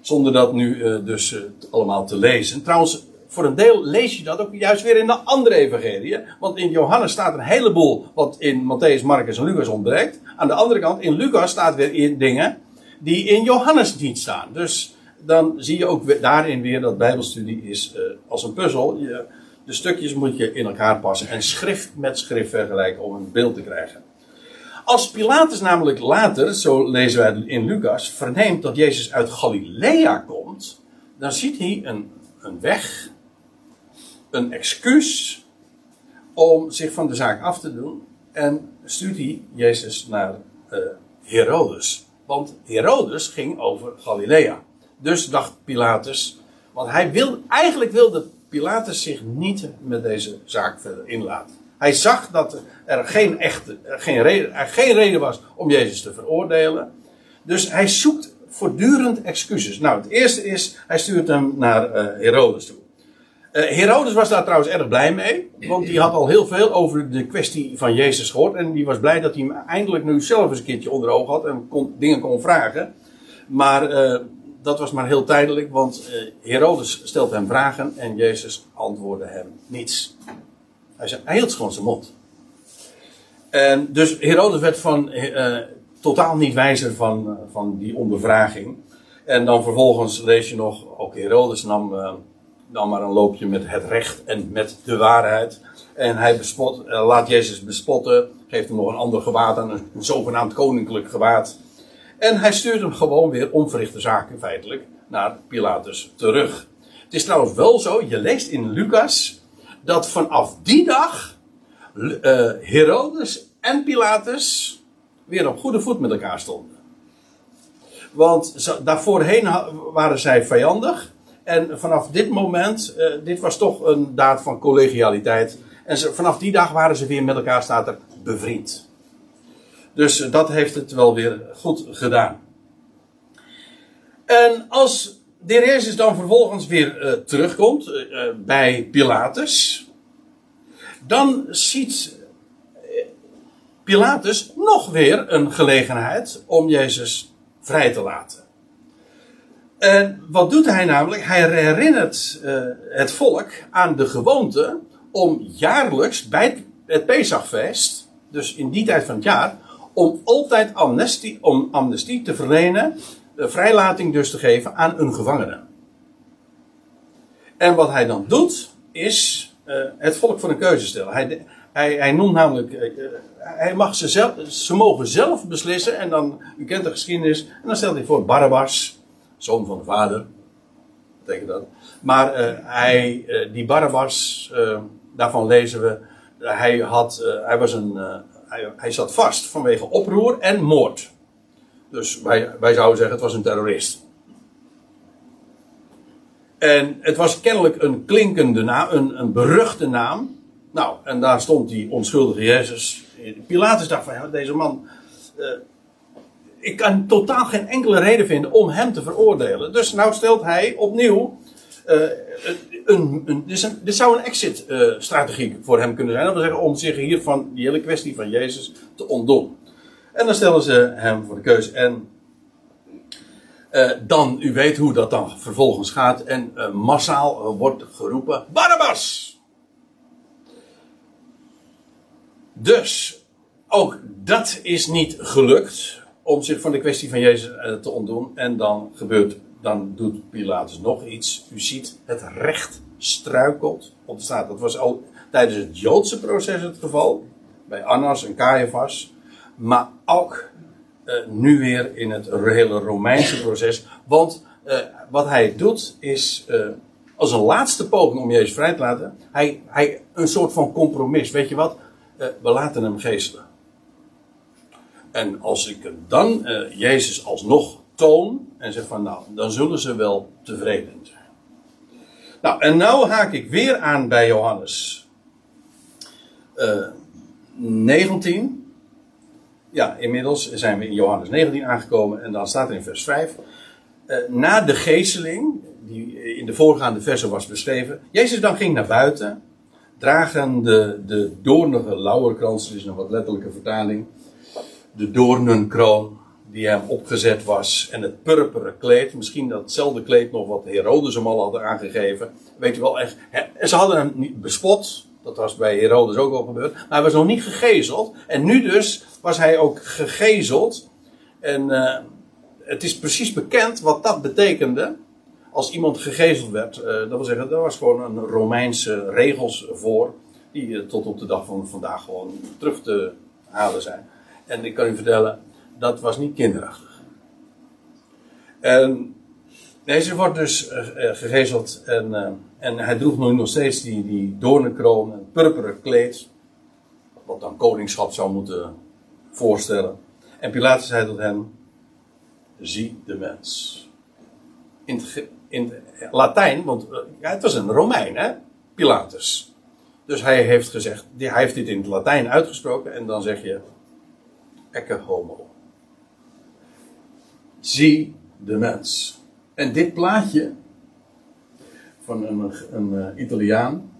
Zonder dat nu uh, dus allemaal te lezen. Trouwens, voor een deel lees je dat ook juist weer in de andere evangelie. Want in Johannes staat een heleboel wat in Matthäus, Marcus en Lucas ontbreekt. Aan de andere kant, in Lucas staat weer in dingen die in Johannes niet staan. Dus dan zie je ook daarin weer dat Bijbelstudie is als een puzzel. Je, de stukjes moet je in elkaar passen en schrift met schrift vergelijken om een beeld te krijgen. Als Pilatus namelijk later, zo lezen wij in Lucas, verneemt dat Jezus uit Galilea komt, dan ziet hij een, een weg een excuus om zich van de zaak af te doen. En stuurt hij Jezus naar uh, Herodes. Want Herodes ging over Galilea. Dus dacht Pilatus, want hij wil, eigenlijk wilde Pilatus zich niet met deze zaak verder inlaten. Hij zag dat er geen, echte, geen, reden, er geen reden was om Jezus te veroordelen. Dus hij zoekt voortdurend excuses. Nou, het eerste is, hij stuurt hem naar uh, Herodes toe. Uh, Herodes was daar trouwens erg blij mee, want die had al heel veel over de kwestie van Jezus gehoord. En die was blij dat hij hem eindelijk nu zelf eens een keertje onder oog had en kon, dingen kon vragen. Maar dat was maar heel tijdelijk, want uh, Herodes stelt hem vragen en Jezus antwoordde hem niets. Hij, zei, hij hield gewoon zijn mond. En dus Herodes werd van, totaal niet wijzer van, van die ondervraging. En dan vervolgens lees je nog, ook Herodes nam dan maar een loopje met het recht en met de waarheid. En hij bespot, uh, laat Jezus bespotten, geeft hem nog een ander gewaad aan, een zogenaamd koninklijk gewaad. En hij stuurt hem gewoon weer onverrichte zaken feitelijk naar Pilatus terug. Het is trouwens wel zo, je leest in Lucas, dat vanaf die dag uh, Herodes en Pilatus weer op goede voet met elkaar stonden. Want daarvoorheen waren zij vijandig. En vanaf dit moment, uh, dit was toch een daad van collegialiteit. En vanaf die dag waren ze weer met elkaar, staat er, bevriend. Dus dat heeft het wel weer goed gedaan. En als de heer Jezus dan vervolgens weer uh, terugkomt bij Pilatus, dan ziet Pilatus nog weer een gelegenheid om Jezus vrij te laten. En wat doet hij namelijk? Hij herinnert het volk aan de gewoonte om jaarlijks bij het Pesachfeest, dus in die tijd van het jaar, om altijd amnestie, om amnestie te verlenen, de vrijlating dus te geven aan een gevangene. En wat hij dan doet, is uh, het volk voor een keuze stellen. Hij, hij, hij noemt namelijk, uh, hij mag ze, zelf, ze mogen zelf beslissen, en dan, u kent de geschiedenis, en dan stelt hij voor Barabbas, zoon van de vader. Betekent dat. Maar hij, die Barabbas, daarvan lezen we, hij, had, hij, was een, hij, zat vast vanwege oproer en moord. Dus wij, wij zouden zeggen, het was een terrorist. En het was kennelijk een klinkende naam, een, een beruchte naam. Nou, en daar stond die onschuldige Jezus. Pilatus dacht van, deze man, ik kan totaal geen enkele reden vinden om hem te veroordelen. Dus nou stelt hij opnieuw. Uh, een, een, een, dit, zou een exit-strategie uh, voor hem kunnen zijn. Zeggen om zich hier van die hele kwestie van Jezus te ontdoen. En dan stellen ze hem voor de keuze. En dan, u weet hoe dat dan vervolgens gaat. En massaal wordt geroepen: Barabbas! Dus, ook dat is niet gelukt om zich van de kwestie van Jezus eh, te ontdoen. En dan gebeurt, dan doet Pilatus nog iets. U ziet, het recht struikelt. Ontstaat. Dat was al tijdens het Joodse proces het geval. Bij Annas en Caiaphas. maar ook uh, nu weer in het hele Romeinse proces. Want uh, wat hij doet is, uh, als een laatste poging om Jezus vrij te laten, hij, hij een soort van compromis. Weet je wat? we laten hem geestelen. En als ik dan Jezus alsnog en zeg van nou, dan zullen ze wel tevreden zijn. Nou, en nou haak ik weer aan bij Johannes 19 ja, inmiddels zijn we in Johannes 19 aangekomen en dan staat er in vers 5. Uh, eh, na de geesteling, die in de voorgaande versen was beschreven. Jezus dan ging naar buiten, dragen de, doornige lauwerkrans, dat is een wat letterlijke vertaling. De doornenkroon die hem opgezet was en het purperen kleed. Misschien datzelfde kleed nog wat Herodes hem al hadden aangegeven. Weet u wel, echt. En ze hadden hem niet bespot, dat was bij Herodes ook al gebeurd. Maar hij was nog niet gegezeld. En nu dus was hij ook gegezeld. En uh, het is precies bekend wat dat betekende. Als iemand gegezeld werd. Uh, dat wil zeggen, er was gewoon een Romeinse regels voor. Die uh, tot op de dag van vandaag gewoon terug te halen zijn. En ik kan u vertellen, dat was niet kinderachtig. En deze wordt dus gegezeld en en hij droeg nog steeds die, die doornenkroon, een purperen kleed. Wat dan koningschap zou moeten voorstellen. En Pilatus zei tot hem: Zie de mens. In het, in Latijn, want eh, ja, het was een Romein, hè? Pilatus. Dus hij heeft gezegd, hij heeft dit in het Latijn uitgesproken en dan zeg je: Ecce homo. Zie de mens. En dit plaatje van een, een uh, Italiaan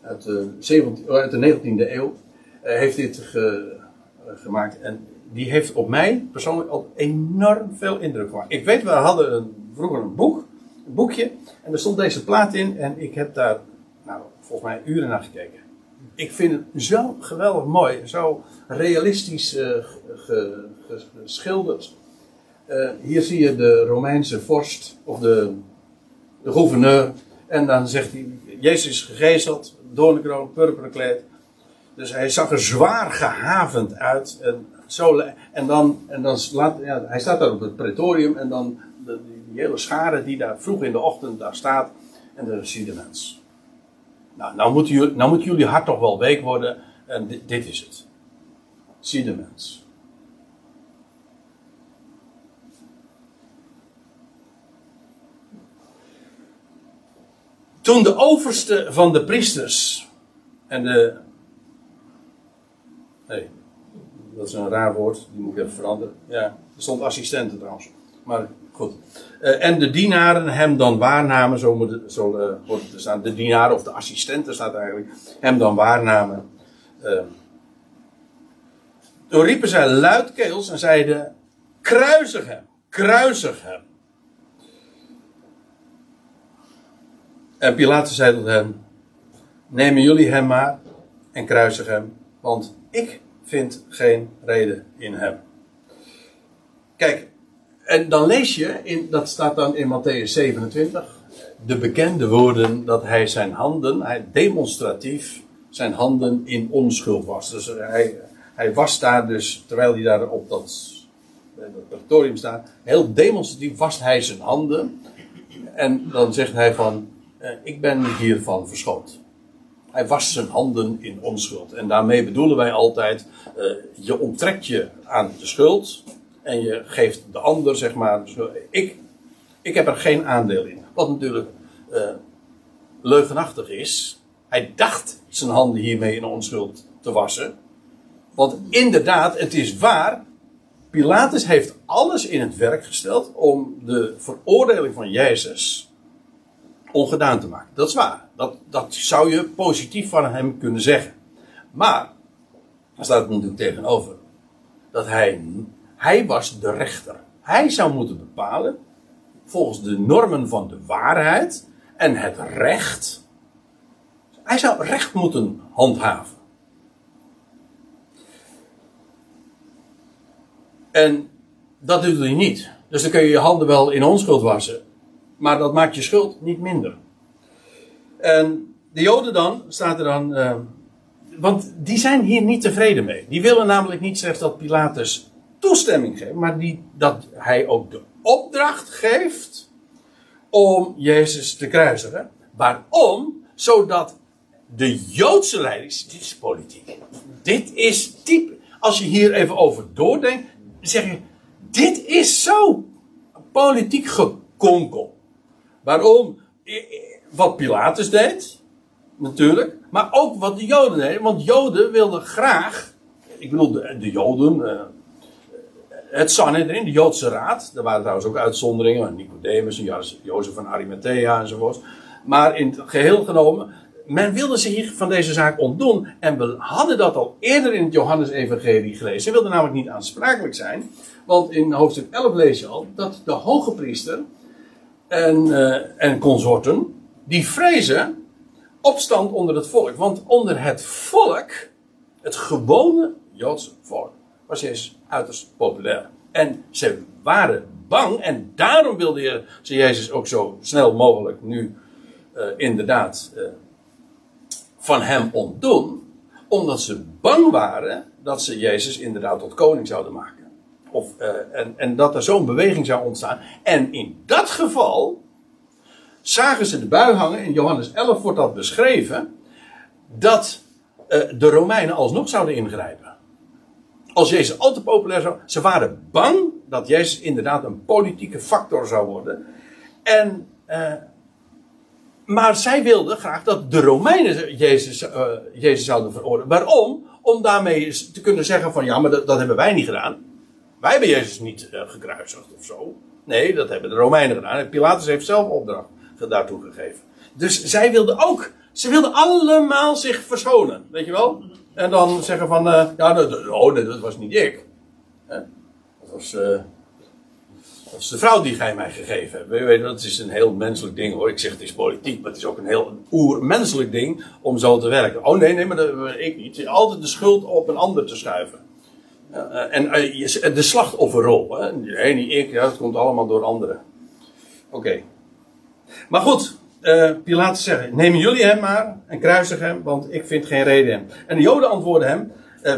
uit de, 17, uit de 19e eeuw. Uh, heeft dit ge, gemaakt. En die heeft op mij persoonlijk al enorm veel indruk gemaakt. Ik weet, we hadden een, vroeger een boek, een boekje. En er stond deze plaat in. En ik heb daar, nou, volgens mij uren naar gekeken. Ik vind het zo geweldig mooi. Zo realistisch ge, geschilderd. Hier zie je de Romeinse vorst, of de de gouverneur. En dan zegt hij, Jezus is gegezeld, doornkroon, purperen kleed. Dus hij zag er zwaar gehavend uit. En, zo, en dan, en dan laat, ja, hij staat daar op het pretorium en dan de, die, hele schare die daar vroeg in de ochtend daar staat. En dan zie je de mens. Nou, nou moet, jullie, nou moet jullie hart toch wel week worden. En dit, dit is het. Zie de mens. Toen de overste van de priesters en de. Nee, dat is een raar woord, die moet ik even veranderen. Ja, er stond assistenten trouwens. Maar goed. Uh, en de dienaren hem dan waarnamen, zo, moet het, zo uh, het te staan. De dienaren of de assistenten staat eigenlijk, hem dan waarnamen. Uh, toen riepen zij luidkeels en zeiden: Kruisig hem, kruisig hem. En Pilatus zei tot hem: Nemen jullie hem maar en kruisig hem, want ik vind geen reden in hem. Kijk, en dan lees je, in, dat staat dan in Matthäus 27, de bekende woorden dat hij zijn handen, hij demonstratief zijn handen in onschuld was. Dus hij, hij was daar dus, terwijl hij daar op dat, dat pretorium staat, heel demonstratief wast hij zijn handen. En dan zegt hij van, ik ben hiervan verschoond. Hij wast zijn handen in onschuld. En daarmee bedoelen wij altijd, uh, je onttrekt je aan de schuld en je geeft de ander, zeg maar, ik, ik heb er geen aandeel in. Wat natuurlijk uh, leugenachtig is. Hij dacht zijn handen hiermee in onschuld te wassen. Want inderdaad, het is waar. Pilatus heeft alles in het werk gesteld om de veroordeling van Jezus ongedaan te maken. Dat is waar. Dat, dat zou je positief van hem kunnen zeggen. Maar, daar staat het natuurlijk tegenover. Dat hij, hij was de rechter. Hij zou moeten bepalen, volgens de normen van de waarheid en het recht. Hij zou recht moeten handhaven. En dat doet hij niet. Dus dan kun je je handen wel in onschuld wassen. Maar dat maakt je schuld niet minder. En de Joden dan, staat er dan, uh, want die zijn hier niet tevreden mee. Die willen namelijk niet slechts dat Pilatus toestemming geeft, maar die, dat hij ook de opdracht geeft om Jezus te kruisigen. Waarom? Zodat de Joodse leiders, dit is politiek. Dit is type. Als je hier even over doordenkt, zeg je, dit is zo politiek gekonkel. Waarom? Wat Pilatus deed, natuurlijk, maar ook wat de Joden deden. Want Joden wilden graag, ik bedoel de, de Joden, uh, het Sanhedrin, de Joodse Raad. Er waren trouwens ook uitzonderingen, Nicodemus en Jozef van Arimathea enzovoort. Maar in het geheel genomen, men wilde zich hier van deze zaak ontdoen. En we hadden dat al eerder in het Johannes-evangelie gelezen. Ze wilden namelijk niet aansprakelijk zijn. Want in hoofdstuk 11 lees je al dat de hoge priester en, uh, en consorten, die vrezen opstand onder het volk. Want onder het volk, het gewone Joodse volk, was Jezus uiterst populair. En ze waren bang en daarom wilde ze Jezus ook zo snel mogelijk nu uh, inderdaad uh, van hem ontdoen. Omdat ze bang waren dat ze Jezus inderdaad tot koning zouden maken. Of, uh, en, en dat er zo'n beweging zou ontstaan. En in dat geval zagen ze de bui hangen. In Johannes 11 wordt dat beschreven. Dat de Romeinen alsnog zouden ingrijpen als Jezus al te populair zou. Ze waren bang dat Jezus inderdaad een politieke factor zou worden. En, uh, maar zij wilden graag dat de Romeinen Jezus, Jezus zouden veroordelen. Waarom? Om daarmee te kunnen zeggen van ja, maar dat hebben wij niet gedaan. Wij hebben Jezus niet uh, gekruisigd of zo. Nee, dat hebben de Romeinen gedaan. Pilatus heeft zelf opdracht daartoe gegeven. Dus zij wilden ook, ze wilden allemaal zich verschonen. Weet je wel? En dan zeggen van, uh, ja, dat, oh, nee, dat was niet ik. Dat was, was de vrouw die gij mij gegeven hebt. Weet, dat is een heel menselijk ding hoor. Ik zeg het is politiek, maar het is ook een heel oermenselijk ding om zo te werken. Oh nee, nee, maar ik niet. Altijd de schuld op een ander te schuiven. Uh, en de slachtofferrol. Hè? Nee, niet ik, dat komt allemaal door anderen. Oké. Maar goed, uh, Pilatus zeggen: Neem jullie hem maar en kruisig hem, want ik vind geen reden hem. En de Joden antwoorden hem: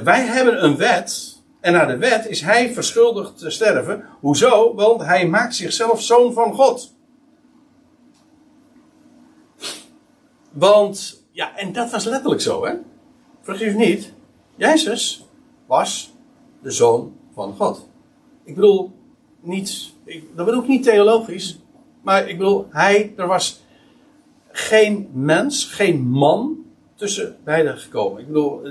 Wij hebben een wet. En naar de wet is hij verschuldigd te sterven. Hoezo? Want hij maakt zichzelf zoon van God. Want, ja, en dat was letterlijk zo, hè? Vergeef niet, Jezus was de zoon van God. Ik bedoel, niet, ik, dat bedoel ik niet theologisch, maar ik bedoel, hij, er was geen mens, geen man tussen beiden gekomen. Ik bedoel,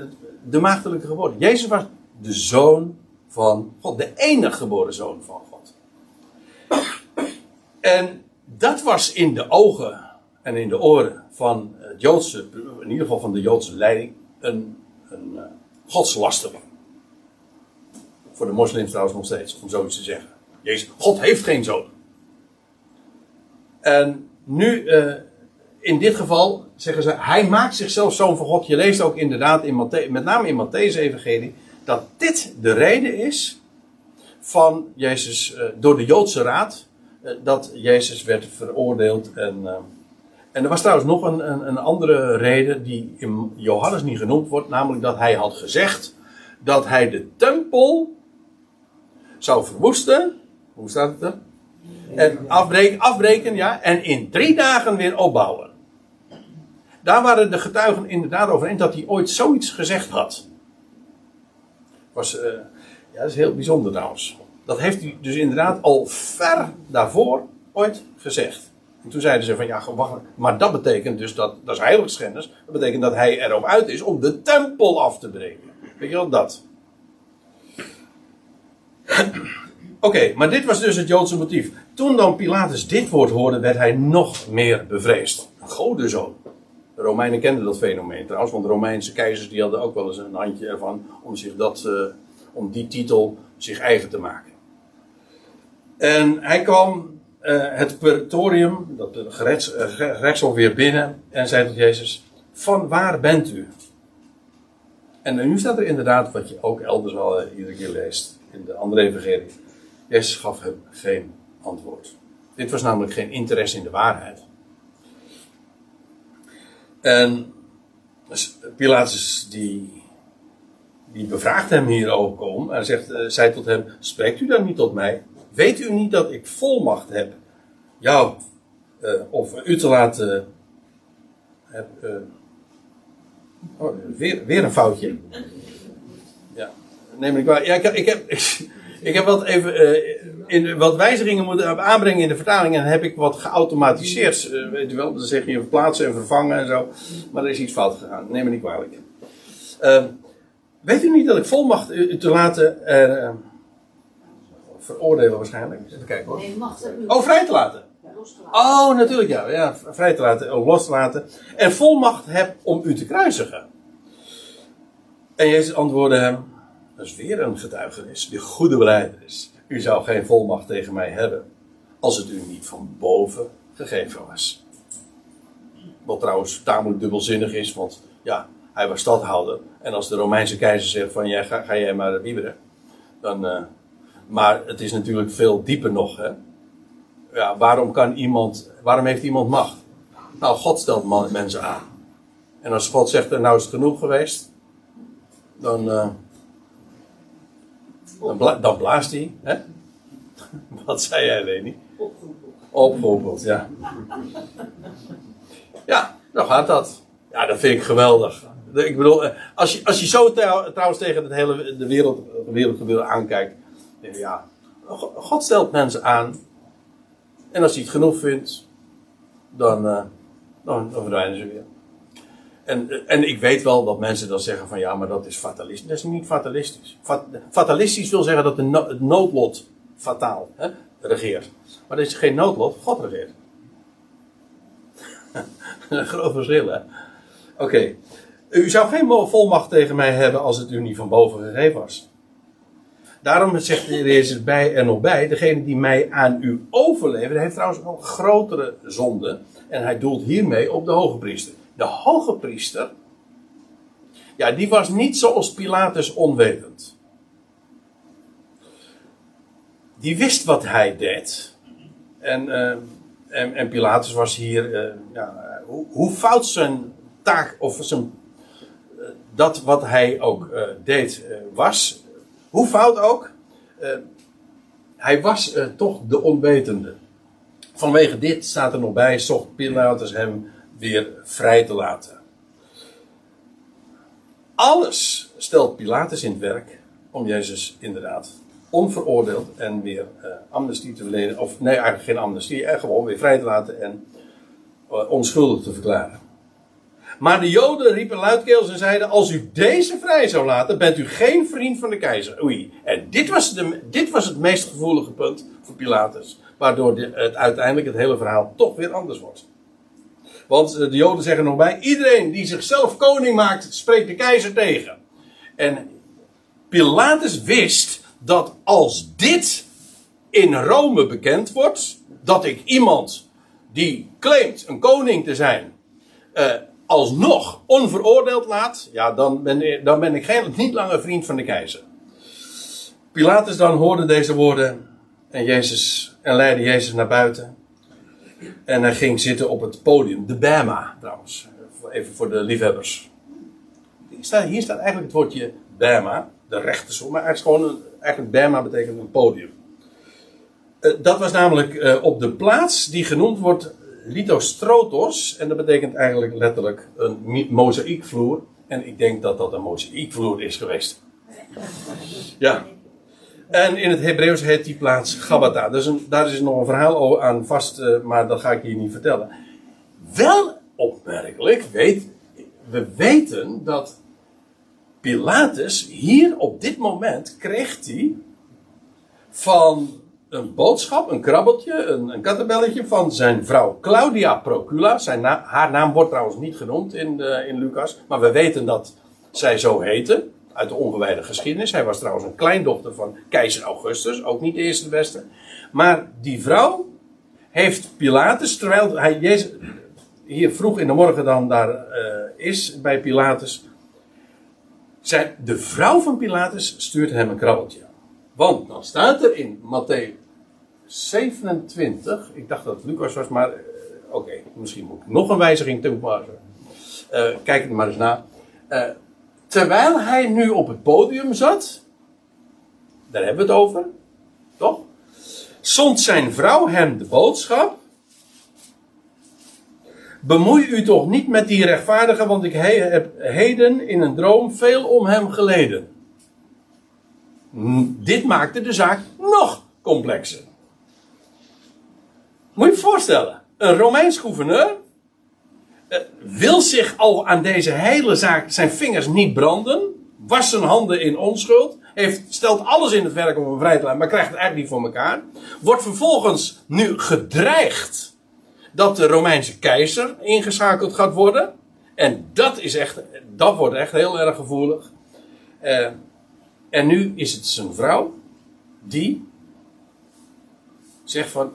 de maagdelijke geboorte. Jezus was de zoon van God, de enige geboren zoon van God. En dat was in de ogen en in de oren van het Joodse, in ieder geval van de Joodse leiding, een, een uh, godslastering. Voor de moslims trouwens nog steeds, om zoiets te zeggen. Jezus, God heeft geen zoon. En nu uh, in dit geval zeggen ze, hij maakt zichzelf zoon van God. Je leest ook inderdaad, in met name in Matthäus Evangelie, dat dit de reden is van Jezus, uh, door de Joodse Raad, uh, dat Jezus werd veroordeeld. En, en er was trouwens nog een, een, een, andere reden die in Johannes niet genoemd wordt, namelijk dat hij had gezegd dat hij de tempel zou verwoesten. Hoe staat het er? En afbreken, afbreken, ja, en in drie dagen weer opbouwen. Daar waren de getuigen inderdaad over dat hij ooit zoiets gezegd had. Was, uh, ja, dat is heel bijzonder trouwens. Dat heeft hij dus inderdaad al ver daarvoor ooit gezegd. En toen zeiden ze van ja, wacht, maar dat betekent dus dat, dat is heiligschennis. Dat betekent dat hij erop uit is om de tempel af te breken. Weet je wel, dat. Oké, maar dit was dus het Joodse motief. Toen dan Pilatus dit woord hoorde, werd hij nog meer bevreesd. Godenzoon. De Romeinen kenden dat fenomeen trouwens, want de Romeinse keizers die hadden ook wel eens een handje ervan om, zich dat, uh, om die titel zich eigen te maken. En hij kwam uh, het praetorium, dat uh, gerechtshof weer binnen en zei tot Jezus, van waar bent u? En nu staat er inderdaad, wat je ook elders wel iedere keer leest, in de andere evangelie. Jezus gaf hem geen antwoord. Dit was namelijk geen interesse in de waarheid. En Pilatus die, die bevraagt hem hierover om en zegt, uh, zei tot hem, spreekt u dan niet tot mij? Weet u niet dat ik volmacht heb jou uh, of u te laten uh, oh, weer, weer een foutje. Neem ik waar. Ja, ik, ik heb, ik, <laughs> ik, heb wat even uh, in, wat wijzigingen moeten aanbrengen in de vertaling en heb ik wat geautomatiseerd. Uh, weet je wel, dan zeg je verplaatsen en vervangen en zo. Maar er is iets fout gegaan. Neem me niet kwalijk. weet u niet dat ik volmacht u te laten veroordelen waarschijnlijk? Even kijken hoor. Nee, mag Oh, vrij te laten. Oh, natuurlijk ja. ja. Vrij te laten, oh, los te laten. En volmacht heb om u te kruisigen. En Jezus antwoordde hem, dat is weer een getuigenis, die goede is. U zou geen volmacht tegen mij hebben, als het u niet van boven gegeven was. Wat trouwens tamelijk dubbelzinnig is, want ja, hij was stadhouder. En als de Romeinse keizer zegt van, ja, ga, ga jij maar wieberen. Dan, uh, maar het is natuurlijk veel dieper nog, hè ja, waarom kan iemand, waarom heeft iemand macht? Nou, God stelt mensen aan. En als God zegt, nou is het genoeg geweest, dan, uh, dan, dan, blaast hij. Hè? <laughs> Wat zei jij, Leni? Opgeroepeld, ja. Ja, dan gaat dat. Ja, dat vind ik geweldig. Ik bedoel, eh, als je, als je zo trouwens tegen het hele de wereld, wereldgebeuren aankijkt, ja, God stelt mensen aan en als hij het genoeg vindt, dan, dan, dan, verdwijnen ze weer. En, en ik weet wel dat mensen dan zeggen van ja, maar dat is fatalistisch. Dat is niet fatalistisch. fatalistisch wil zeggen dat de het noodlot fataal hè, regeert. Maar dat is geen noodlot, God regeert. <laughs> Een groot verschil hè. Oké. U zou geen volmacht tegen mij hebben als het u niet van boven gegeven was. Daarom zegt de Jezus bij er nog bij: degene die mij aan u overlevert, heeft trouwens nog grotere zonde. En hij doelt hiermee op de hoge priester. De hoge priester, ja, die was niet zoals Pilatus onwetend. Die wist wat hij deed. En, uh, en, Pilatus was hier, uh, ja, hoe, hoe, fout zijn taak of zijn, uh, dat wat hij ook deed was, hoe fout ook, hij was toch de onwetende. Vanwege dit staat er nog bij, zocht Pilatus hem weer vrij te laten. Alles stelt Pilatus in het werk om Jezus inderdaad onveroordeeld en weer uh, amnestie te verlenen. Of nee, eigenlijk geen amnestie, en gewoon weer vrij te laten en onschuldig te verklaren. Maar de Joden riepen luidkeels en zeiden: Als u deze vrij zou laten, bent u geen vriend van de keizer. Oei. En dit was, de, dit was het meest gevoelige punt voor Pilatus. Waardoor het uiteindelijk het hele verhaal toch weer anders wordt. Want eh, de Joden zeggen nog bij: iedereen die zichzelf koning maakt, spreekt de keizer tegen. En Pilatus wist dat als dit in Rome bekend wordt, dat ik iemand die claimt een koning te zijn, uh, alsnog onveroordeeld laat, ja, dan ben, dan ben ik geen, niet langer vriend van de keizer. Pilatus dan hoorde deze woorden en, Jezus, en leidde Jezus naar buiten. En hij ging zitten op het podium, de Bema trouwens, even voor de liefhebbers. Hier staat, eigenlijk het woordje Bema, de rechtersom, maar eigenlijk gewoon, eigenlijk Bema betekent een podium. Uh, dat was namelijk uh, op de plaats die genoemd wordt lithostrotos. En dat betekent eigenlijk letterlijk een mozaïekvloer. En ik denk dat dat een mozaïekvloer is geweest. Ja. En in het Hebreeuws heet die plaats Gabata. Dus daar is nog een verhaal aan vast, uh, maar dat ga ik hier niet vertellen. Wel opmerkelijk, weet, we weten dat Pilatus hier op dit moment kreeg hij van een boodschap, een krabbeltje, een, een kattenbelletje van zijn vrouw Claudia Procula. Zijn haar naam wordt trouwens niet genoemd in, in Lucas, maar we weten dat zij zo heette. Uit de ongewijde geschiedenis. Hij was trouwens een kleindochter van keizer Augustus, ook niet de eerste beste. Maar die vrouw heeft Pilatus, terwijl hij Jezus, hier vroeg in de morgen dan daar uh, is bij Pilatus. Zij, de vrouw van Pilatus stuurt hem een krabbeltje. Want dan staat er in Matthäus 27, ik dacht dat het Lucas was, maar uh, oké, misschien moet ik nog een wijziging toepassen. Uh, kijk er maar eens na. Terwijl hij nu op het podium zat, daar hebben we het over, toch? Zond zijn vrouw hem de boodschap. Bemoei u toch niet met die rechtvaardige, want ik heb heden in een droom veel om hem geleden. Dit maakte de zaak nog complexer. Moet je je voorstellen, een Romeins gouverneur wil zich al aan deze hele zaak zijn vingers niet branden, was zijn handen in onschuld, heeft, stelt alles in het werk om hem vrij te laten, maar krijgt het eigenlijk niet voor elkaar. Wordt vervolgens nu gedreigd dat de Romeinse keizer ingeschakeld gaat worden. En dat is echt, dat wordt echt heel erg gevoelig. Uh, en nu is het zijn vrouw die zegt van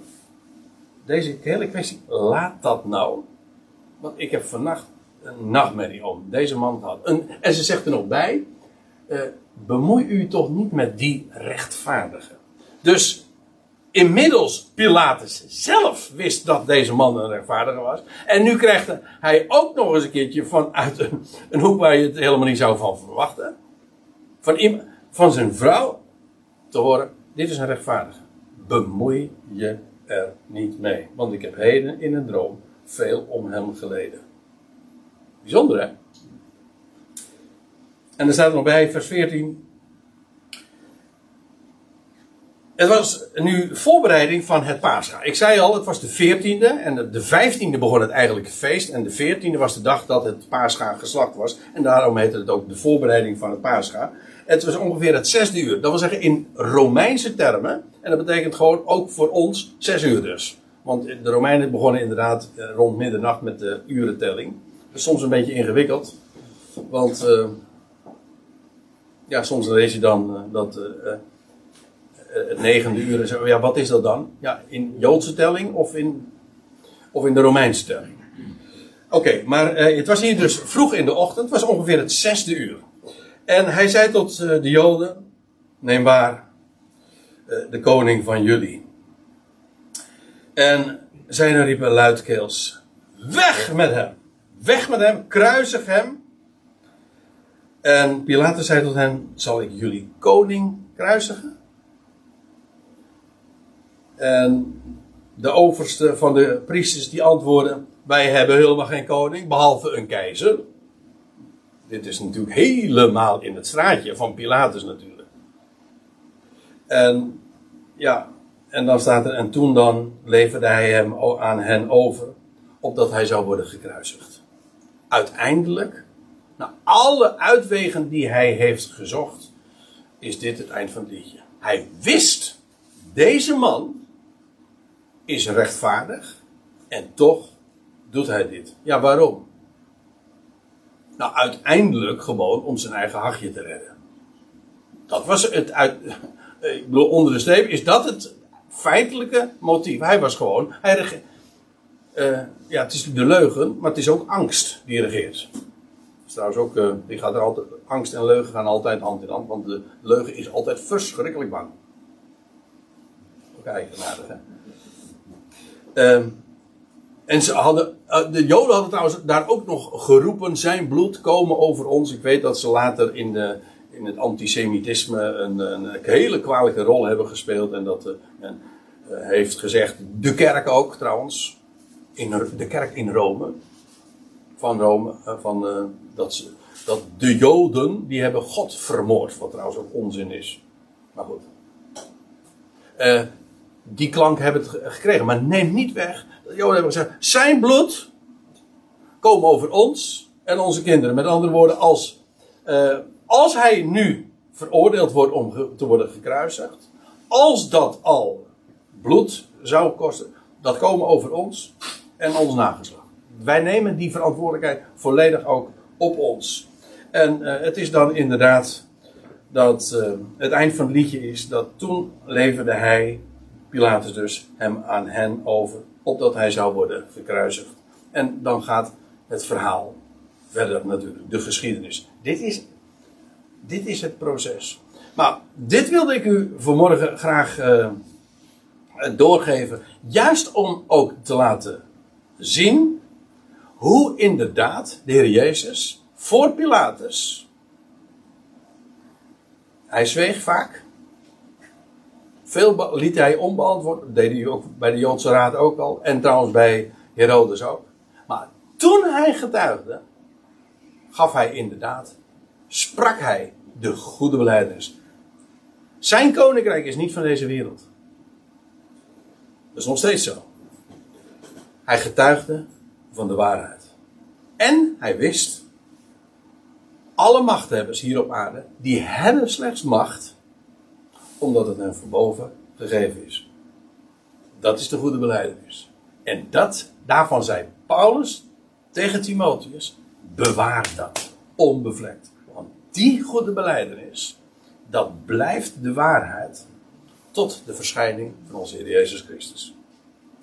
deze hele kwestie, laat dat nou. Want ik heb vannacht een nachtmerrie om deze man te hadden. En ze zegt er nog bij, uh, bemoei u toch niet met die rechtvaardige. Dus inmiddels Pilatus zelf wist dat deze man een rechtvaardige was. En nu krijgt hij ook nog eens een keertje vanuit een, een hoek waar je het helemaal niet zou van verwachten. Van, van zijn vrouw te horen, dit is een rechtvaardige. Bemoei je er niet mee. Want ik heb heden in een droom veel om hem geleden. Bijzonder hè? En er staat er nog bij, vers 14. Het was nu voorbereiding van het Pascha. Ik zei al, het was de 14e en de 15e begon het eigenlijke feest. En de 14e was de dag dat het Pascha geslacht was. En daarom heette het ook de voorbereiding van het Pascha. Het was ongeveer het zesde uur. Dat wil zeggen in Romeinse termen. En dat betekent gewoon ook voor ons zes uur dus. Want de Romeinen begonnen inderdaad eh, rond middernacht met de urentelling. Dat is soms een beetje ingewikkeld. Want uh, ja, soms lees je dan uh, dat het negende uur zo. Ja, wat is dat dan? Ja, in Joodse telling of in, of in de Romeinse telling? Oké, maar het was hier dus vroeg in de ochtend. Het was ongeveer het zesde uur. En hij zei tot de Joden: Neem waar, de koning van jullie. En zij riepen luidkeels: Weg met hem! Weg met hem, kruisig hem. En Pilatus zei tot hen: Zal ik jullie koning kruisigen? En de overste van de priesters die antwoorden: Wij hebben helemaal geen koning, behalve een keizer. Dit is natuurlijk helemaal in het straatje van Pilatus natuurlijk. En ja, en dan staat er: En toen dan leverde hij hem aan hen over, opdat hij zou worden gekruisigd. Uiteindelijk nou, alle uitwegen die hij heeft gezocht, is dit het eind van het liedje. Hij wist, deze man is rechtvaardig en toch doet hij dit. Ja, waarom? Nou, uiteindelijk gewoon om zijn eigen hachje te redden. Dat was het uit. <laughs> Ik bedoel, onder de streep is dat het feitelijke motief. Hij was gewoon. Hij uh, ja, het is de leugen, maar het is ook angst die regeert is trouwens ook, uh, die er altijd, angst en leugen gaan altijd hand in hand, want de leugen is altijd verschrikkelijk bang. Ook eigenaardig, hè. Uh, en ze hadden, uh, de Joden hadden trouwens daar ook nog geroepen: zijn bloed komen over ons. Ik weet dat ze later in, de, in het antisemitisme een, een hele kwalijke rol hebben gespeeld. En dat uh, heeft gezegd, de kerk ook trouwens, in de kerk in Rome van Rome, van, uh, dat, ze, dat de Joden, die hebben God vermoord, wat trouwens ook onzin is. Maar goed. Die klank hebben het gekregen, maar neem niet weg. De Joden hebben gezegd, zijn bloed komen over ons en onze kinderen. Met andere woorden, als, als hij nu veroordeeld wordt om te worden gekruisigd, als dat al bloed zou kosten, dat komen over ons en ons nageslacht wij nemen die verantwoordelijkheid volledig ook op ons. En uh, het is dan inderdaad dat uh, het eind van het liedje is dat toen leverde hij, Pilatus dus, hem aan hen over, opdat hij zou worden gekruisigd. En dan gaat het verhaal verder natuurlijk, de geschiedenis. Dit is, dit is het proces. Maar dit wilde ik u vanmorgen graag uh, doorgeven, juist om ook te laten zien hoe inderdaad de Heer Jezus voor Pilatus. Hij zweeg vaak. Veel liet hij onbeantwoord. Dat deed hij ook bij de Joodse Raad ook al. En trouwens bij Herodes ook. Maar toen hij getuigde, gaf hij inderdaad, sprak hij de goede belijdenis. Zijn koninkrijk is niet van deze wereld. Dat is nog steeds zo. Hij getuigde van de waarheid. En hij wist, alle machthebbers hier op aarde, die hebben slechts macht, omdat het hen van boven gegeven is. Dat is de goede beleidenis. En dat, daarvan zei Paulus tegen Timotheus, bewaar dat onbevlekt. Die goede beleidenis, dat blijft de waarheid tot de verschijning van onze Heer Jezus Christus.